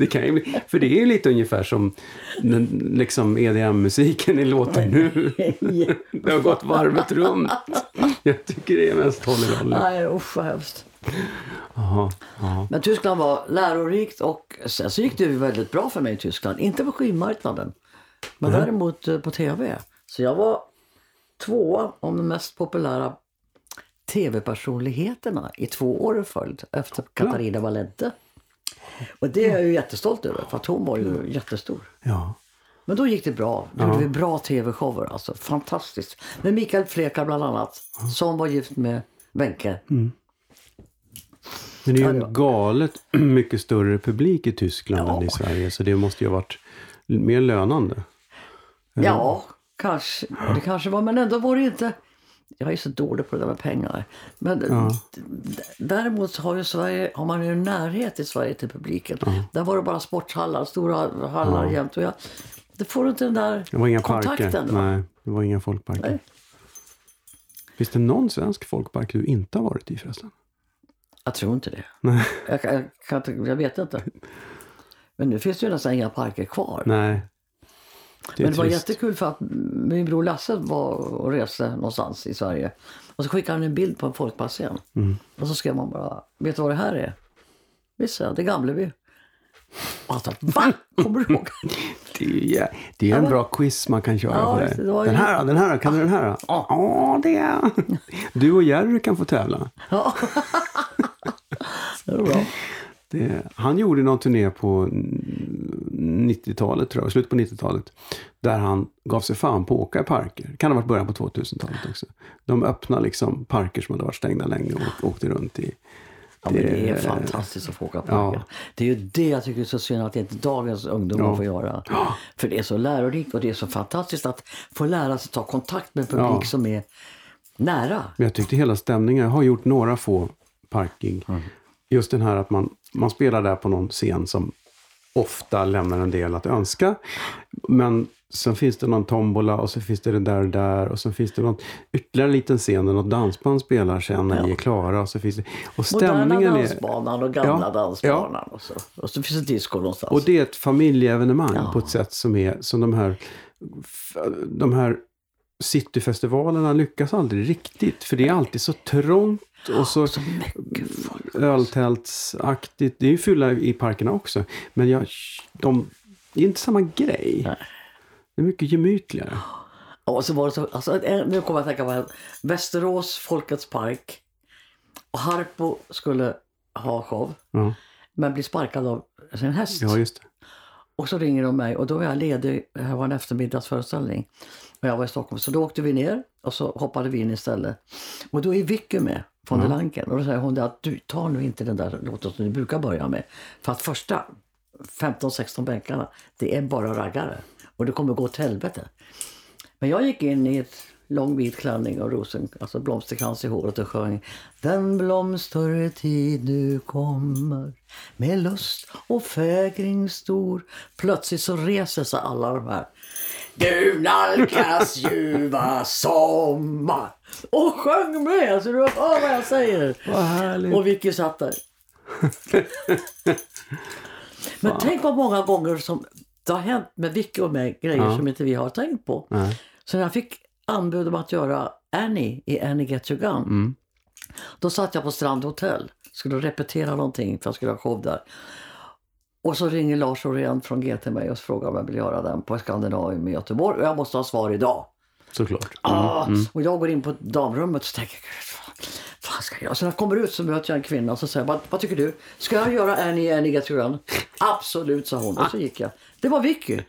Det kan ju bli, för det är ju lite ungefär som den, liksom EDM-musiken i låtar nu. Det har gått varvet runt. Jag tycker det är mest Dolly. Nej usch vad hemskt. Jaha, ja. Men Tyskland var lärorikt och sen så gick det väldigt bra för mig i Tyskland. Inte på skivmarknaden, men däremot eh, på tv. Så jag var tvåa om de mest populära tv-personligheterna i två år i följd efter Katarina Valente. Och det är jag ju jättestolt över för att hon var ju jättestor. ja. Men då gick det bra. Då gjorde vi bra tv-shower. Alltså, fantastiskt. Med Mikael Fleka bland annat. Som var gift med Wenche. Men det är Ja, ju en galet mycket större publik i Tyskland än i Sverige. Så det måste ju ha varit mer lönande. Ja, kanske. Det kanske var, men ändå var det inte... Jag är så dålig på det där med pengar. Men d- däremot har, ju Sverige, har man ju närhet i Sverige till publiken. Där var det bara sporthallar, stora hallar jämt. Och jag, det får inte den där Det var inga kontakten. parker. va? Nej, det var inga folkparker. Nej. Finns det någon svensk folkpark du inte har varit i förresten? Jag tror inte det. Nej. Jag, jag, inte, jag vet inte. Men nu finns det ju nästan inga parker kvar. Nej. Det är Men det var trist. jättekul för att min bror Lasse var och reste någonstans i Sverige. Och så skickade han en bild på en folkparksscen. Mm. Och så skrev man bara, vet du vad det här är? Visst det är Gamleby. Och han sa, va? Kommer du ihåg? Det är, jä- det är en bra quiz man kan köra Ja, på det det. ju- Den här då? Den här? Kan du den här? Ja, det är... Du och Jerry kan få tävla. Ja. det var bra. Det, han gjorde någon turné på mm, 90-talet, tror jag, slutet på 90-talet. Där han gav sig fan på att åka i parker. Kan ha varit början på 2000-talet också. De öppnade liksom parker som hade varit stängda länge och åkte runt i. Ja, men det är Det- fantastiskt att få åka Ja. parker. Det är ju det jag tycker är så synd att inte dagens ungdomar Ja. får göra. För det är så lärorikt och det är så fantastiskt att få lära sig ta kontakt med en publik Ja. som är nära. Men jag tyckte hela stämningen, jag har gjort några få parkgig. Just den här att man, man spelar där på någon scen som ofta lämnar en del att önska. Men sen finns det någon tombola och så finns det det där och där och så finns det någon ytterligare liten scen där något dansband spelar sen när vi är klara. Och så finns det, och Moderna stämningen är... dansbanan och gamla Ja, dansbanan. Och, så. och så finns det disco någonstans. Och det är ett familjeevenemang Ja. på ett sätt som är som de här, de här cityfestivalerna lyckas aldrig riktigt. För det är alltid så trångt och så så öltältsaktigt. Det är ju fylla i parkerna också. Men jag, de, det är inte samma grej. Nej. Det är mycket gemytligare. Och så var det så, alltså, en- nu kommer jag att tänka på en- Västerås Folkets Park. Och Harpo skulle ha show. Ja, Men blir sparkad av sin häst. ja just det. Och så ringer de mig och då var jag ledig. Det här var en eftermiddagsföreställning. Och jag var i Stockholm. Så då åkte vi ner och så hoppade vi in istället. Och då är Vicky med från Mm. mm. Lanken. Och då säger hon det att du tar nu inte den där låten som du brukar börja med. För att första 15-16 bänkarna, det är bara raggare. Och det kommer gå åt helvete. Men jag gick in i ett lång vit klänning och rosen, alltså blomsterkrans i håret och sjöng Den blomstertid nu kommer med lust och fägring stor. Plötsligt så reser sig alla de här. Du nalkas ljuva sommar. Och sjöng med, så du hör vad jag säger. Vad härligt. Och Vicky satt där. Men tänk vad många gånger som det har hänt med Vicky och mig grejer Ja. som inte vi har tänkt på. Nej. Så när jag fick anbud om att göra Annie i Annie Get Your Gun. Mm. Då satt jag på Strand Hotel. Skulle repetera någonting för jag skulle ha show där. Och så ringer Lars Orén från G till mig och frågar om jag vill göra den på Skandinavium i Göteborg. Och jag måste ha svar idag. Såklart. Ah, Och jag går in på damrummet och tänker, "Gud, fan, fan ska jag göra? Så när jag kommer ut så möter jag en kvinna och så säger vad, vad tycker du? Ska jag göra Annie Annie Get? Absolut, sa hon. Och så gick jag. Det var Vicky.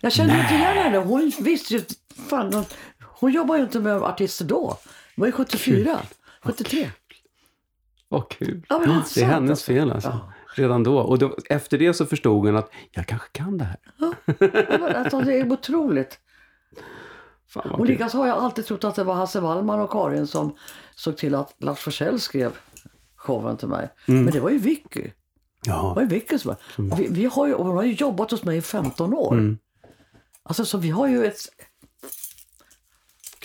Jag kände inte igen henne. Hon visste ju, fan, hon, hon jobbar ju inte med artister då. Det var ju 74, 73. Vad kul. Ja, det är det är sant, hennes alltså. fel alltså. Redan då. Och då, efter det så förstod hon att jag kanske kan det här. Det var- Alltså, det är otroligt. Och likaså har jag alltid trott att det var Hasse Wallman och Karin som såg till att Lars Forssell skrev showen till mig. Men det var ju Vicky. Det Ja. var ju Vicky som var. Vi, vi har ju, hon har ju jobbat hos mig i 15 år. Mm. Alltså så vi har ju ett...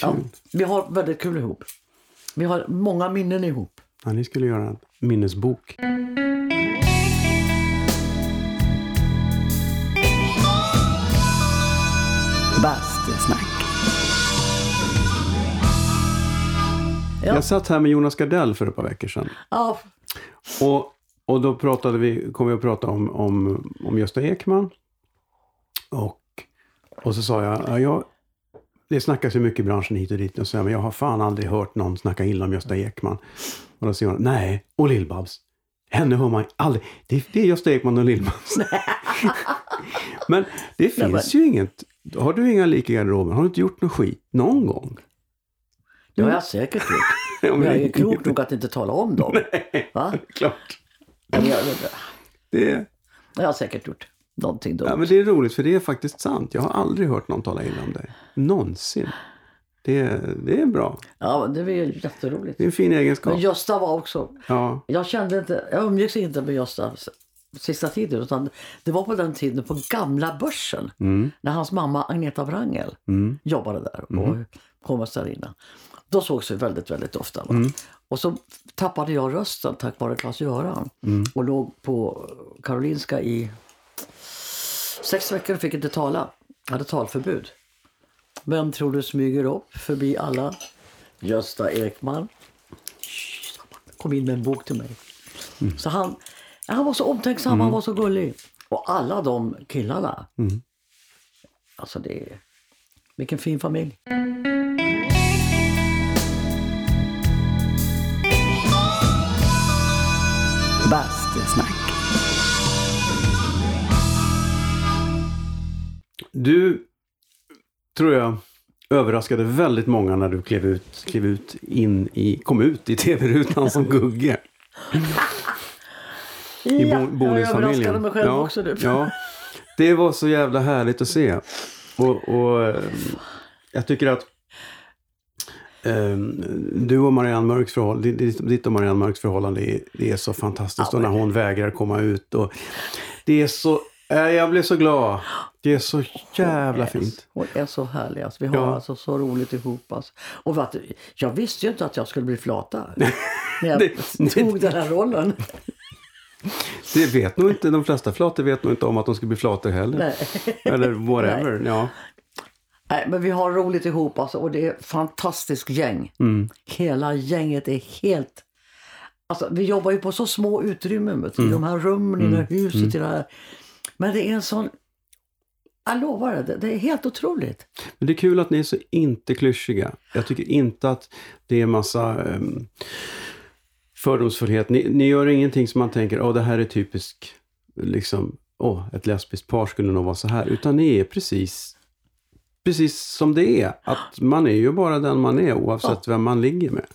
Ja, Kul. vi har väldigt kul ihop. Vi har många minnen ihop. Ja, ni skulle göra en minnesbok. Ja. Jag satt här med Jonas Gardell för ett par veckor sedan. Ja, Och, och då pratade vi, kom vi att prata om, om, om Gösta Ekman. Och, och så sa jag, ja, jag, det snackas ju mycket i branschen hit och dit. Och så, jag, men jag har fan aldrig hört någon snacka illa om Gösta Ekman. Och då säger hon, nej, och Lill-Babs. Henne hör man aldrig. Det, det är Gösta Ekman och Lill-Babs. men det finns ju inget. Har du inga lik i garderoben? Har du inte gjort något skit någon gång? Det har jag säkert gjort. Men jag är klok nog att inte tala om dem. Va? Klart. Men jag, Det, det har jag säkert gjort. någonting dumt. Ja, men det är roligt för det är faktiskt sant. Jag har aldrig hört någon tala illa om dig. Någonsin. Det, det är bra. Ja, det ju jätteroligt. Det är en fin egenskap. Men Gösta var också... Ja. Jag kände inte... Jag umgicks inte med Gösta sista tiden. Utan det var på den tiden på gamla börsen. När hans mamma Agneta Wrangel jobbade där och hovmästarinna. Då sågs vi väldigt, väldigt ofta. Va? Och så tappade jag rösten tack vare Klas-Göran. Och låg på Karolinska i sex veckor och fick inte tala. Jag hade talförbud. Vem tror du smyger upp förbi alla? Gösta Ekman. Kom in med en bok till mig. Så han, han var så omtänksam, han var så gullig. Och alla de killarna. Alltså det är... Vilken fin familj. Bastusnack. Du, tror jag, överraskade väldigt många när du klev ut, klev ut in i, kom ut i tv-rutan som Gugge. I bo, Ja, jag överraskade mig själv också nu. Ja, det var så jävla härligt att se. Och, och eh, jag tycker att du och Marianne Mörks förhållande, ditt, och Marianne Mörks förhållande är, det är så fantastiskt. Ja, och när hon vägrar komma ut. Och det är så, eh, jag blev så glad. Det är så jävla fint. Hon är så härlig. Alltså. Vi har Ja. alltså så roligt ihop. Alltså. Och vet, jag visste ju inte att jag skulle bli flata. när jag Det- tog den här rollen. Det vet nog inte, de flesta flator vet nog inte om att de ska bli flator heller. Nej. Eller whatever. Ja. Nej, men vi har roligt ihop alltså, och det är ett fantastiskt gäng. Mm. Hela gänget är helt... Alltså, vi jobbar ju på så små utrymmen. Vet. Mm. I de här rummen, i det här huset. I det här. Men det är en sån... Jag lovar det, det är helt otroligt. Men det är kul att ni är så inte klyschiga. Jag tycker inte att det är massa um, fördomsfullhet. Ni, ni gör ingenting som man tänker, åh det här är typiskt, liksom, åh ett lesbiskt par skulle nog vara så här. Utan ni är precis, precis som det är. Att man är ju bara den man är oavsett vem man ligger med.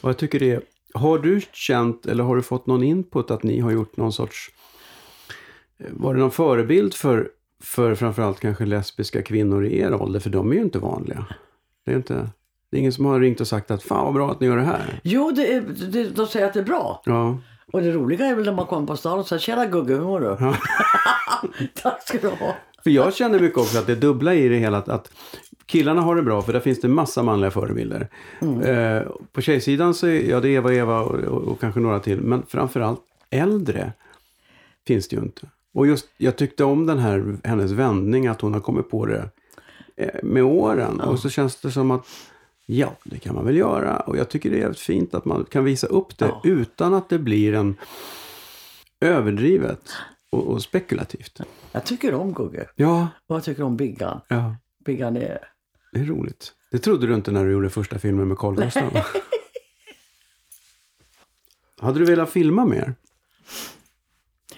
Och jag tycker det är, har du känt eller har du fått någon input att ni har gjort någon sorts, eh, var det någon förebild för för framförallt kanske lesbiska kvinnor i er ålder, för de är ju inte vanliga. Det är, inte, det är ingen som har ringt och sagt att fan vad bra att ni gör det här. Jo, det är, det, de säger att det är bra. Ja, Och det roliga är väl när man kommer på stan och säger Tjena Gugge, hur mår du? Tack ska du ha. För jag känner mycket också att det dubbla i det hela, att, att killarna har det bra för där finns det massa manliga förebilder. Eh, på tjejsidan så är ja, det är Eva, Eva och, och, och kanske några till, men framförallt äldre finns det ju inte. Och just, jag tyckte om den här, hennes vändning, att hon har kommit på det eh, med åren. Och så känns det som att, ja, det kan man väl göra. Och jag tycker det är fint att man kan visa upp det Ja. utan att det blir en överdrivet och, och spekulativt. Jag tycker om Gugge. Ja, Och jag tycker om Biggan. ja, Biggan är... det är roligt. Det trodde du inte när du gjorde första filmen med Carl Gustaf? Hade du velat filma mer?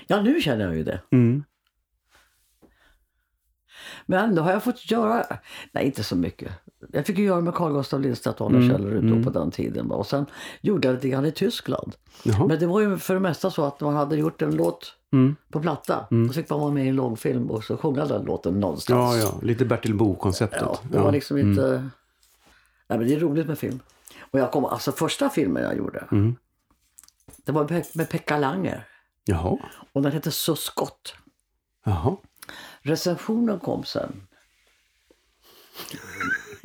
Ja, nu känner jag ju det. Mm. Men då har jag fått göra, nej inte så mycket. Jag fick ju göra med Carl Gustaf Lindstedt och Arne Mm, Källerud då på den tiden. Och sen gjorde jag lite grann i Tyskland. Jaha. Men det var ju för det mesta så att man hade gjort en låt Mm. på platta. Då fick man vara med i en långfilm och så sjunga den låten någonstans. Ja, ja, lite Bertil Bo-konceptet. Ja, det var liksom inte... Nej, men det är roligt med film. Och jag kom, alltså första filmen jag gjorde, Mm. det var med, med Pekka Langer. Jaha, Och den hette Så skott. jaha. Recensionen kom sen.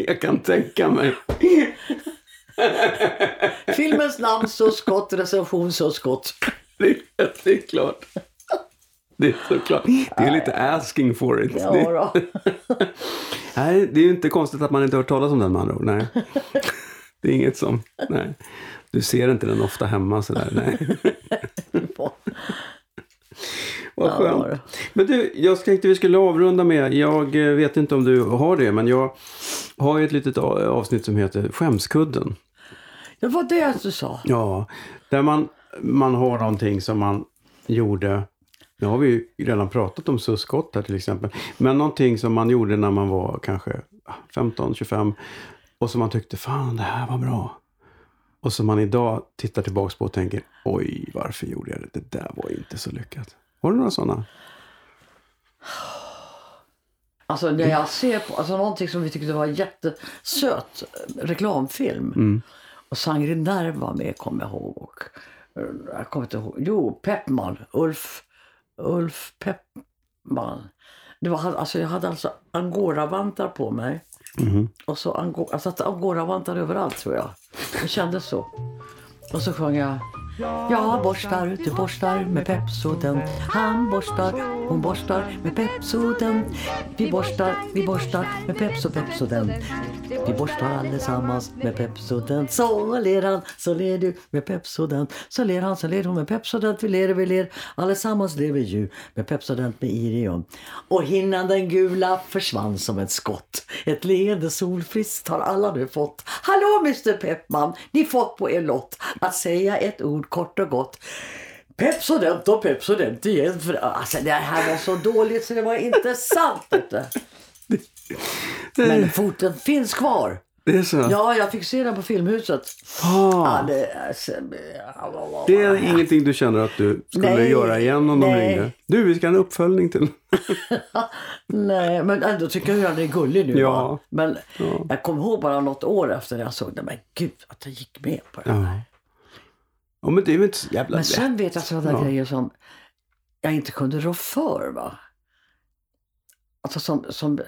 Jag kan tänka mig. Filmens namn Så skott, recension Så skott. Det är, det är klart. Det är såklart. Det är lite asking for it. Ja, då. nej, det är ju inte konstigt att man inte har hört talas om den med andra ord. Nej. Det är inget som... Nej. Du ser inte den ofta hemma sådär. Nej. Vad skönt. Men du, jag tänkte vi skulle avrunda med, jag vet inte om du har det, men jag har ju ett litet avsnitt som heter Skämskudden. Det var det du sa. Ja, där man, man har någonting som man gjorde, nu har vi ju redan pratat om suskott här till exempel, men någonting som man gjorde när man var kanske 15, 25 och som man tyckte, fan det här var bra. Och som man idag tittar tillbaks på och tänker, oj varför gjorde jag det? Det där var inte så lyckat. Har du några sådana? Alltså när jag ser på, alltså någonting som vi tyckte var jättesöt reklamfilm. Mm. Och Sangre Nerv var med kommer jag ihåg. Och, eh, jag kommer inte ihåg. Jo, Peppman. Ulf, Ulf Peppman. Det var, alltså, jag hade alltså angoravantar på mig. Mhm. Och så ango, jag satte angoravantar överallt tror jag. Det kändes så. Och så sjöng jag jag borstar, du borstar med Pepsoden. Han borstar, hon borstar med Pepsoden. Vi borstar, vi borstar med Pepso, Pepsoden. Vi borstar allesammans med Pepsoden. Så ler han, så ler du med Pepsoden. Så ler han, så ler hon med Pepsoden. Vi ler, vi ler. Allesammans lever ju med Pepsodent med Irion. Och hinnan den gula försvann som ett skott. Ett leende solfriskt har alla nu fått. Hallå Mr Peppman, ni fått på er lott att säga ett ord ord kort och gott. Pepsodent och Pepsodent igen. För, alltså det här var så dåligt så det var inte sant. Du. Men foten finns kvar. Det är så? Ja, jag fick se den på Filmhuset. Ah, Ja, det, alltså, det är ingenting du känner att du skulle Nej, göra igen om de nej. ringde? Du, vi ska ha en uppföljning till. Nej, men ändå tycker jag att den är gullig nu. Ja. Va? Men jag kommer ihåg bara något år efter jag såg den. Men gud, att jag gick med på det. Ja. Ja, men det är väl inte så jävla Men lätt. sen vet jag sådana Ja. grejer som jag inte kunde rå för. Va? Alltså som, som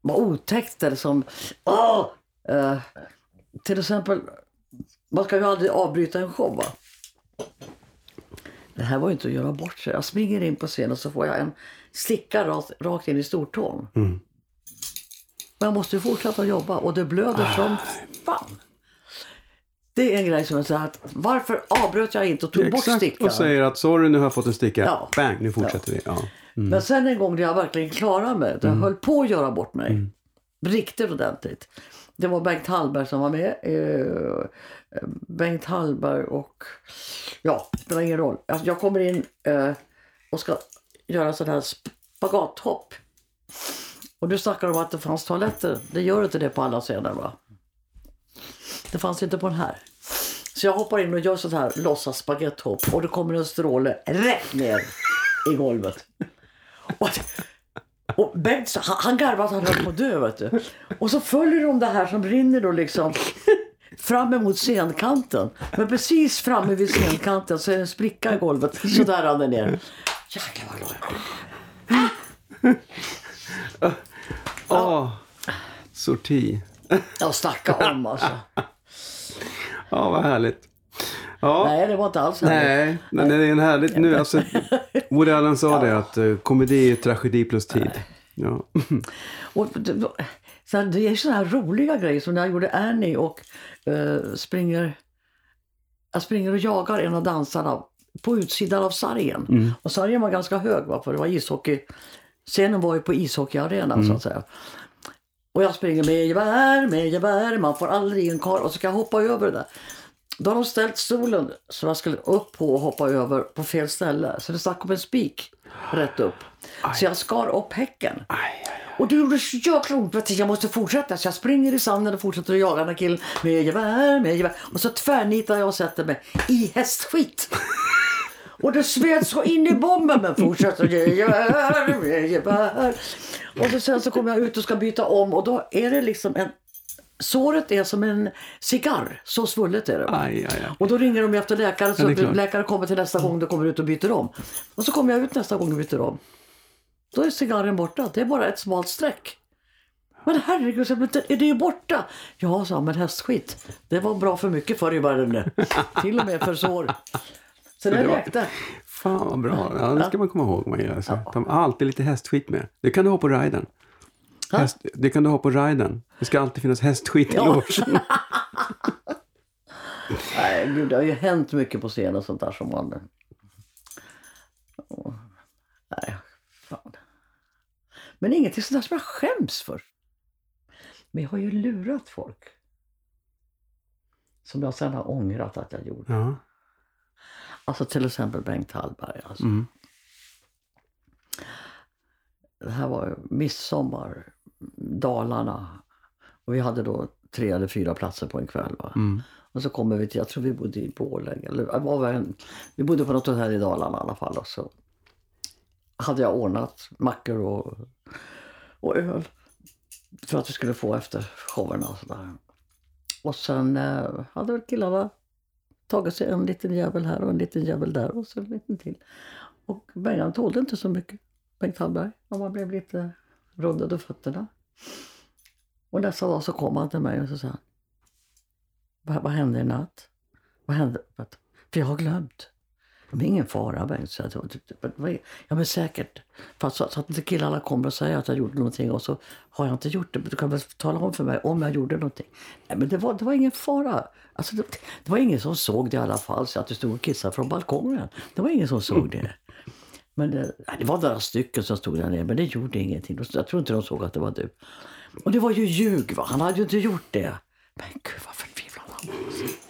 var otäckt eller som... Åh! Eh, till exempel, man ska ju aldrig avbryta en show. Va? Det här var ju inte att göra bort sig. Jag springer in på scenen och så får jag en slicka rakt, rakt in i stortån. Mm. Men jag måste ju fortsätta jobba och det blöder som fan. Det är en grej som jag säger att varför avbröt jag inte och tog bort stickan? och säger att sorry nu har jag fått en sticka. Ja. Bang, nu fortsätter vi. Ja. Men sen en gång när jag verkligen klarade mig, då jag Mm. höll på att göra bort mig. Riktigt ordentligt. Det var Bengt Hallberg som var med. Eh, Bengt Hallberg och... Ja, det spelar ingen roll. Alltså, jag kommer in eh, och ska göra sån här spagathopp. Och du snackar om att det fanns toaletter. Det gör inte det på alla scener va? Det fanns inte på den här. Så jag hoppar in och gör sånt här låtsas spagetthopp och det kommer en stråle rätt ner i golvet. Och, och Bengt, han, han garvade att han höll på att dö vet du. Och så följer de det här som rinner då liksom fram emot scenkanten. Men precis framme vid scenkanten så är det en spricka i golvet. Så där rann det ner. Jäklar vad glad jag blev. Åh, sorti. Jag snacka om alltså. Ja, vad härligt. Ja. Nej, det var inte alls härligt. Nej, men det är en härligt nu. Alltså, Woody Allen sa det att uh, komedi är tragedi plus tid. Ja. Och så det är sådana här roliga grejer som när jag gjorde Annie och eh, springer, jag springer och jagar en av dansarna på utsidan av sargen. Och sargen var ganska hög va, för det var ishockey. Scenen var ju på ishockeyarenan så att säga. Och jag springer med gevär, med gevär, man får aldrig en kar och så ska jag hoppa över det där. Då har de ställt stolen så jag skulle upp på och hoppa över på fel ställe. Så det stack upp en spik rätt upp. Så jag skar upp häcken. Och det gjorde så jäkla ont. Jag måste fortsätta. Så jag springer i sanden och fortsätter att jaga den här killen med gevär, med gevär. Och så tvärnitar jag och sätter mig i hästskit. Och det smet så in i bomben men fortsätter med gevär, gevär. Och så sen så kommer jag ut och ska byta om och då är det liksom en... Såret är som en cigarr. Så svullet är det. Aj, aj, aj. Och då ringer de efter läkaren så Ja, läkaren kommer till nästa gång du kommer ut och byter om. Och så kommer jag ut nästa gång och byter om. Då är cigarren borta. Det är bara ett smalt streck. Men herregud, är det ju borta? Ja, sa men hästskit. Det var bra för mycket förr i världen. Till och med för sår. Så var- räckte. Fan vad bra. Ja, det ska man komma ihåg. Man gör så. De har alltid lite hästskit med. Det kan du ha på riden. Häst, det kan du ha på riden. Det ska alltid finnas hästskit i Ja. logen. Nej, gud, det har ju hänt mycket på scen och sånt där som man... Nej, fan. Men ingenting sånt där som jag skäms för. Men jag har ju lurat folk. Som jag sen har ångrat att jag gjorde. Ja. Alltså till exempel Bengt Hallberg. Alltså. Mm. Det här var midsommar, Dalarna. Och vi hade då tre eller fyra platser på en kväll. Mm. Och så kommer vi till, jag tror vi bodde i Borlänge. Eller, var en, vi bodde på något hotell i Dalarna i alla fall. Och så, hade jag ordnat mackor och, och öl. För att vi skulle få efter showerna och sådär. Och sen eh, hade väl killarna tagit sig en liten jävel här och en liten jävel där och så en liten till. Och Bengan tålde inte så mycket, Bengt Hallberg. Och man blev lite rund under fötterna. Och nästa dag så kom han till mig och så sa han. Vad, vad hände i natt? Vad hände? För jag har glömt. Det är ingen fara Bengt. Så jag, ja men säkert. Fast så, så att inte killarna kommer och säger att jag gjorde någonting och så har jag inte gjort det. Du kan väl tala om för mig om jag gjorde någonting. Nej men det var, det var ingen fara. Alltså, det, det var ingen som såg det i alla fall. Så att du stod och kissade från balkongen. Det var ingen som såg det. Men eh, det, det var några stycken som stod där nere men det gjorde ingenting. Jag tror inte de såg att det var du. Och det var ju ljug va. Han hade ju inte gjort det. Men gud vad förtvivlad han var.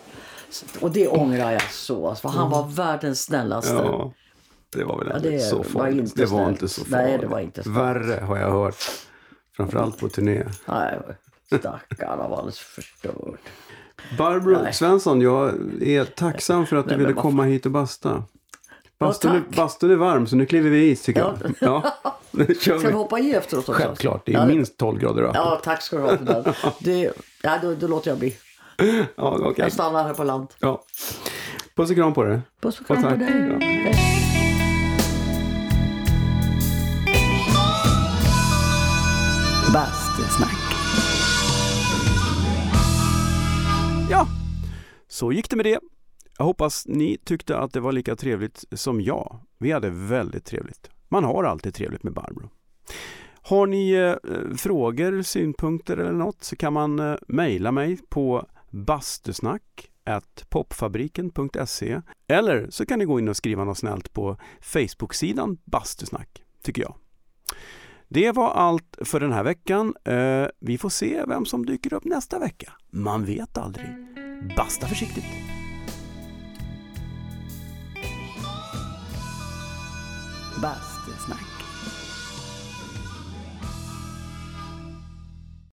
Och det ångrar jag så. Alltså, för han var världens snällaste. Ja, det var väl Ja, det så farligt. det var snällt. inte så farligt. Nej, det var inte snällt. Värre har jag hört. Framförallt på turné. Nej, stackarn han var alldeles förstörd. Barbro Nej. Svensson, jag är tacksam för att du Nej, ville komma hit och basta. Bastun, tack. bastun är varm så nu kliver vi i is tycker Ja. jag. Ja, nu kör Ska vi vi. hoppa i efteråt också? Självklart, det är Ja, minst 12 grader öppet. Ja, tack ska du ha för den. Det, ja, då, då låter jag bli. Ja, okej. Jag stannar här på land. Ja. Puss och kram på dig. Puss och Och kram på tack. dig. Ja. Bastusnack. Ja, så gick det med det. Jag hoppas ni tyckte att det var lika trevligt som jag. Vi hade väldigt trevligt. Man har alltid trevligt med Barbro. Har ni eh, frågor, synpunkter eller något så kan man eh, mejla mig på bastusnack popfabriken.se eller så kan ni gå in och skriva något snällt på Facebook-sidan Bastusnack, tycker jag. Det var allt för den här veckan. Eh, vi får se vem som dyker upp nästa vecka. Man vet aldrig. Basta försiktigt. Bastusnack.